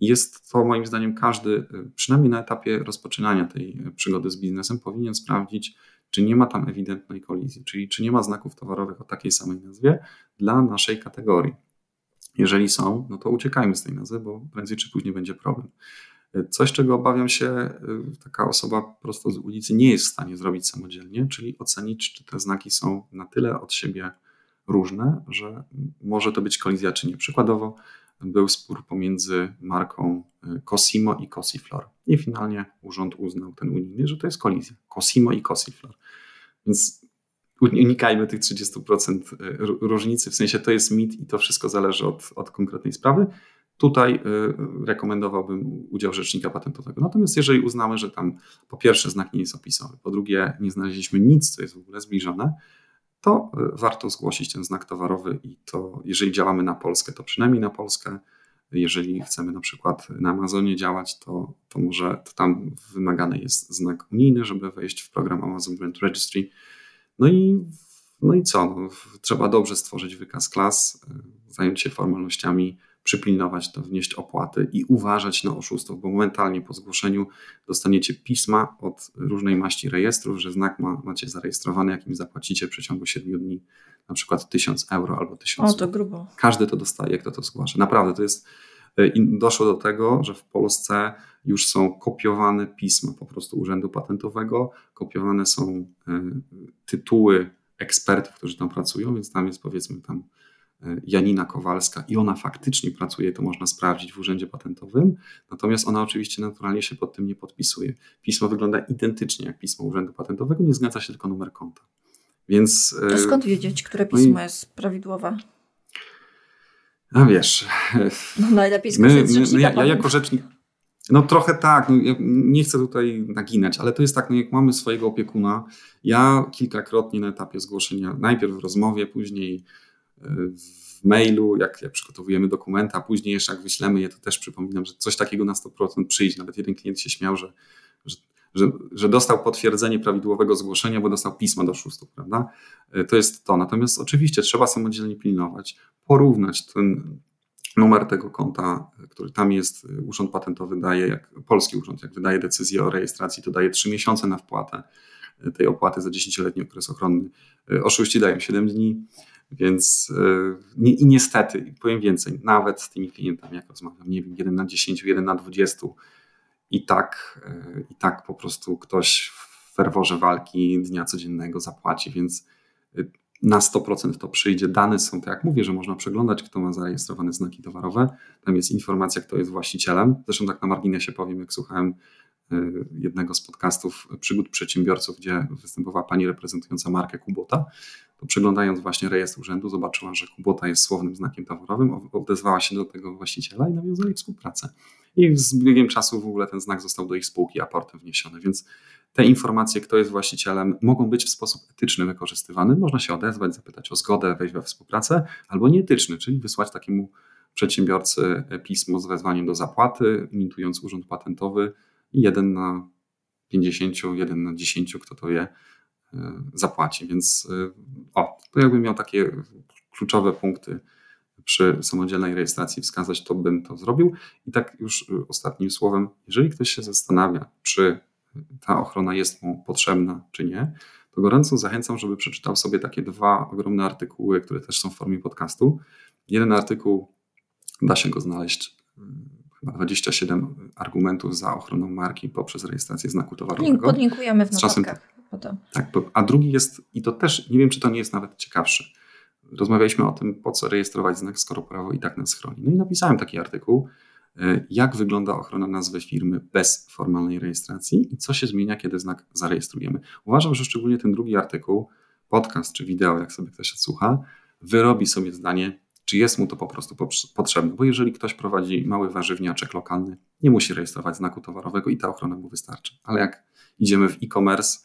Jest to moim zdaniem każdy, y, przynajmniej na etapie rozpoczynania tej przygody z biznesem, powinien sprawdzić, czy nie ma tam ewidentnej kolizji, czyli czy nie ma znaków towarowych o takiej samej nazwie dla naszej kategorii. Jeżeli są, no to uciekajmy z tej nazwy, bo prędzej czy później będzie problem. Coś, czego obawiam się, y, taka osoba prosto z ulicy nie jest w stanie zrobić samodzielnie, czyli ocenić, czy te znaki są na tyle od siebie różne, że może to być kolizja, czy nie. Przykładowo, był spór pomiędzy marką y, Cosimo i Cosiflor. I finalnie urząd uznał ten unijny, że to jest kolizja. Cosimo i Cosiflor. Więc unikajmy tych 30% y, różnicy, w sensie to jest mit i to wszystko zależy od, od konkretnej sprawy. Tutaj y, rekomendowałbym udział rzecznika patentowego. Natomiast jeżeli uznamy, że tam po pierwsze znak nie jest opisowy, po drugie nie znaleźliśmy nic, co jest w ogóle zbliżone, to y, warto zgłosić ten znak towarowy i to, jeżeli działamy na Polskę, to przynajmniej na Polskę. Jeżeli chcemy na przykład na Amazonie działać, to, to może to tam wymagany jest znak unijny, żeby wejść w program Amazon Brand Registry. No i, no i co? No, trzeba dobrze stworzyć wykaz klas, y, zająć się formalnościami, przypilnować to, wnieść opłaty i uważać na oszustów, bo momentalnie po zgłoszeniu dostaniecie pisma od różnej maści rejestrów, że znak ma, macie zarejestrowany, jakim zapłacicie w przeciągu 7 dni, na przykład 1000 euro albo 1000 O, to grubo. Każdy to dostaje, kto to zgłasza. Naprawdę, to jest e, i doszło do tego, że w Polsce już są kopiowane pisma po prostu Urzędu Patentowego, kopiowane są e, tytuły ekspertów, którzy tam pracują, więc tam jest powiedzmy tam Janina Kowalska i ona faktycznie pracuje, to można sprawdzić w Urzędzie Patentowym, natomiast ona oczywiście naturalnie się pod tym nie podpisuje. Pismo wygląda identycznie jak pismo Urzędu Patentowego, nie zgadza się tylko numer konta. Więc, to e, skąd wiedzieć, które pismo no i, jest prawidłowe? A wiesz. No najlepiej skorzystać my, my, ja, ja jako rzecznik. No trochę tak, no, ja nie chcę tutaj naginać, ale to jest tak, no jak mamy swojego opiekuna, ja kilkakrotnie na etapie zgłoszenia, najpierw w rozmowie, później w mailu, jak, przygotowujemy dokumenta, a później jeszcze jak wyślemy je, to też przypominam, że coś takiego na 100% przyjdzie. Nawet jeden klient się śmiał, że, że, że, że dostał potwierdzenie prawidłowego zgłoszenia, bo dostał pismo do szóstów, prawda? E, to jest to. Natomiast oczywiście trzeba samodzielnie pilnować, porównać ten numer tego konta, który tam jest, Urząd Patentowy daje, jak polski urząd, jak wydaje decyzję o rejestracji, to daje 3 miesiące na wpłatę tej opłaty za 10-letni okres ochronny. E, oszuści dają 7 dni. Więc yy, i niestety, powiem więcej, nawet z tymi klientami, jak rozmawiam, nie wiem, jeden na 10, jeden na 20, i tak, yy, i tak po prostu ktoś w ferworze walki dnia codziennego zapłaci, więc yy, na 100% to przyjdzie. Dane są, tak jak mówię, że można przeglądać, kto ma zarejestrowane znaki towarowe. Tam jest informacja, kto jest właścicielem. Zresztą tak na marginesie powiem, jak słuchałem jednego z podcastów przygód przedsiębiorców, gdzie występowała pani reprezentująca markę Kubota, to przeglądając właśnie rejestr urzędu zobaczyła, że Kubota jest słownym znakiem towarowym, odezwała się do tego właściciela i nawiązali współpracę. I z biegiem czasu w ogóle ten znak został do ich spółki aportem wniesiony, więc te informacje, kto jest właścicielem, mogą być w sposób etyczny wykorzystywane. Można się odezwać, zapytać o zgodę, wejść we współpracę, albo nieetyczny, czyli wysłać takiemu przedsiębiorcy pismo z wezwaniem do zapłaty, imitując urząd patentowy i jeden na 50, jeden na 10, kto to wie, e, zapłaci. Więc e, o, to jakbym miał takie kluczowe punkty przy samodzielnej rejestracji wskazać, to bym to zrobił. I tak już e, ostatnim słowem, jeżeli ktoś się zastanawia, czy ta ochrona jest mu potrzebna, czy nie, to gorąco zachęcam, żeby przeczytał sobie takie dwa ogromne artykuły, które też są w formie podcastu. Jeden artykuł da się go znaleźć 27 argumentów za ochroną marki poprzez rejestrację znaku towarowego. Podlinkujemy w notatkach. Czasem, tak, a drugi jest, i to też, nie wiem czy to nie jest nawet ciekawszy, rozmawialiśmy o tym, po co rejestrować znak, skoro prawo i tak nas chroni. No i napisałem taki artykuł, E, jak wygląda ochrona nazwy firmy bez formalnej rejestracji i co się zmienia, kiedy znak zarejestrujemy. Uważam, że szczególnie ten drugi artykuł, podcast czy wideo, jak sobie ktoś odsłucha, wyrobi sobie zdanie, czy jest mu to po prostu potrzebne. Bo jeżeli ktoś prowadzi mały warzywniaczek lokalny, nie musi rejestrować znaku towarowego i ta ochrona mu wystarczy. Ale jak idziemy w e-commerce,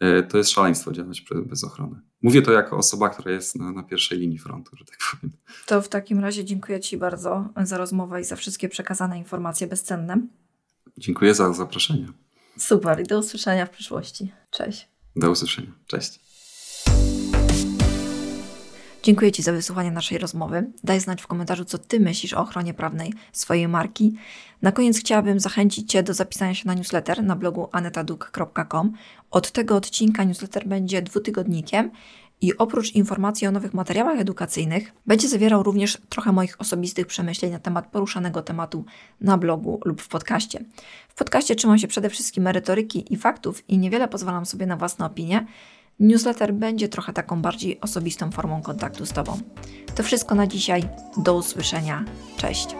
E, to jest szaleństwo działać bez ochrony. Mówię to jako osoba, która jest na, na, pierwszej linii frontu, że tak powiem. To w takim razie dziękuję Ci bardzo za rozmowę i za wszystkie przekazane informacje bezcenne. Dziękuję za zaproszenie. Super i do usłyszenia w przyszłości. Cześć. Do usłyszenia. Cześć. Dziękuję Ci za wysłuchanie naszej rozmowy. Daj znać w komentarzu, co Ty myślisz o ochronie prawnej swojej marki. Na koniec chciałabym zachęcić Cię do zapisania się na newsletter na blogu anetaduk.com. Od tego odcinka newsletter będzie dwutygodnikiem i oprócz informacji o nowych materiałach edukacyjnych, będzie zawierał również trochę moich osobistych przemyśleń na temat poruszanego tematu na blogu lub w podcaście. W podcaście trzymam się przede wszystkim merytoryki i faktów i niewiele pozwalam sobie na własne opinie. Newsletter będzie trochę taką bardziej osobistą formą kontaktu z Tobą. To wszystko na dzisiaj. Do usłyszenia. Cześć.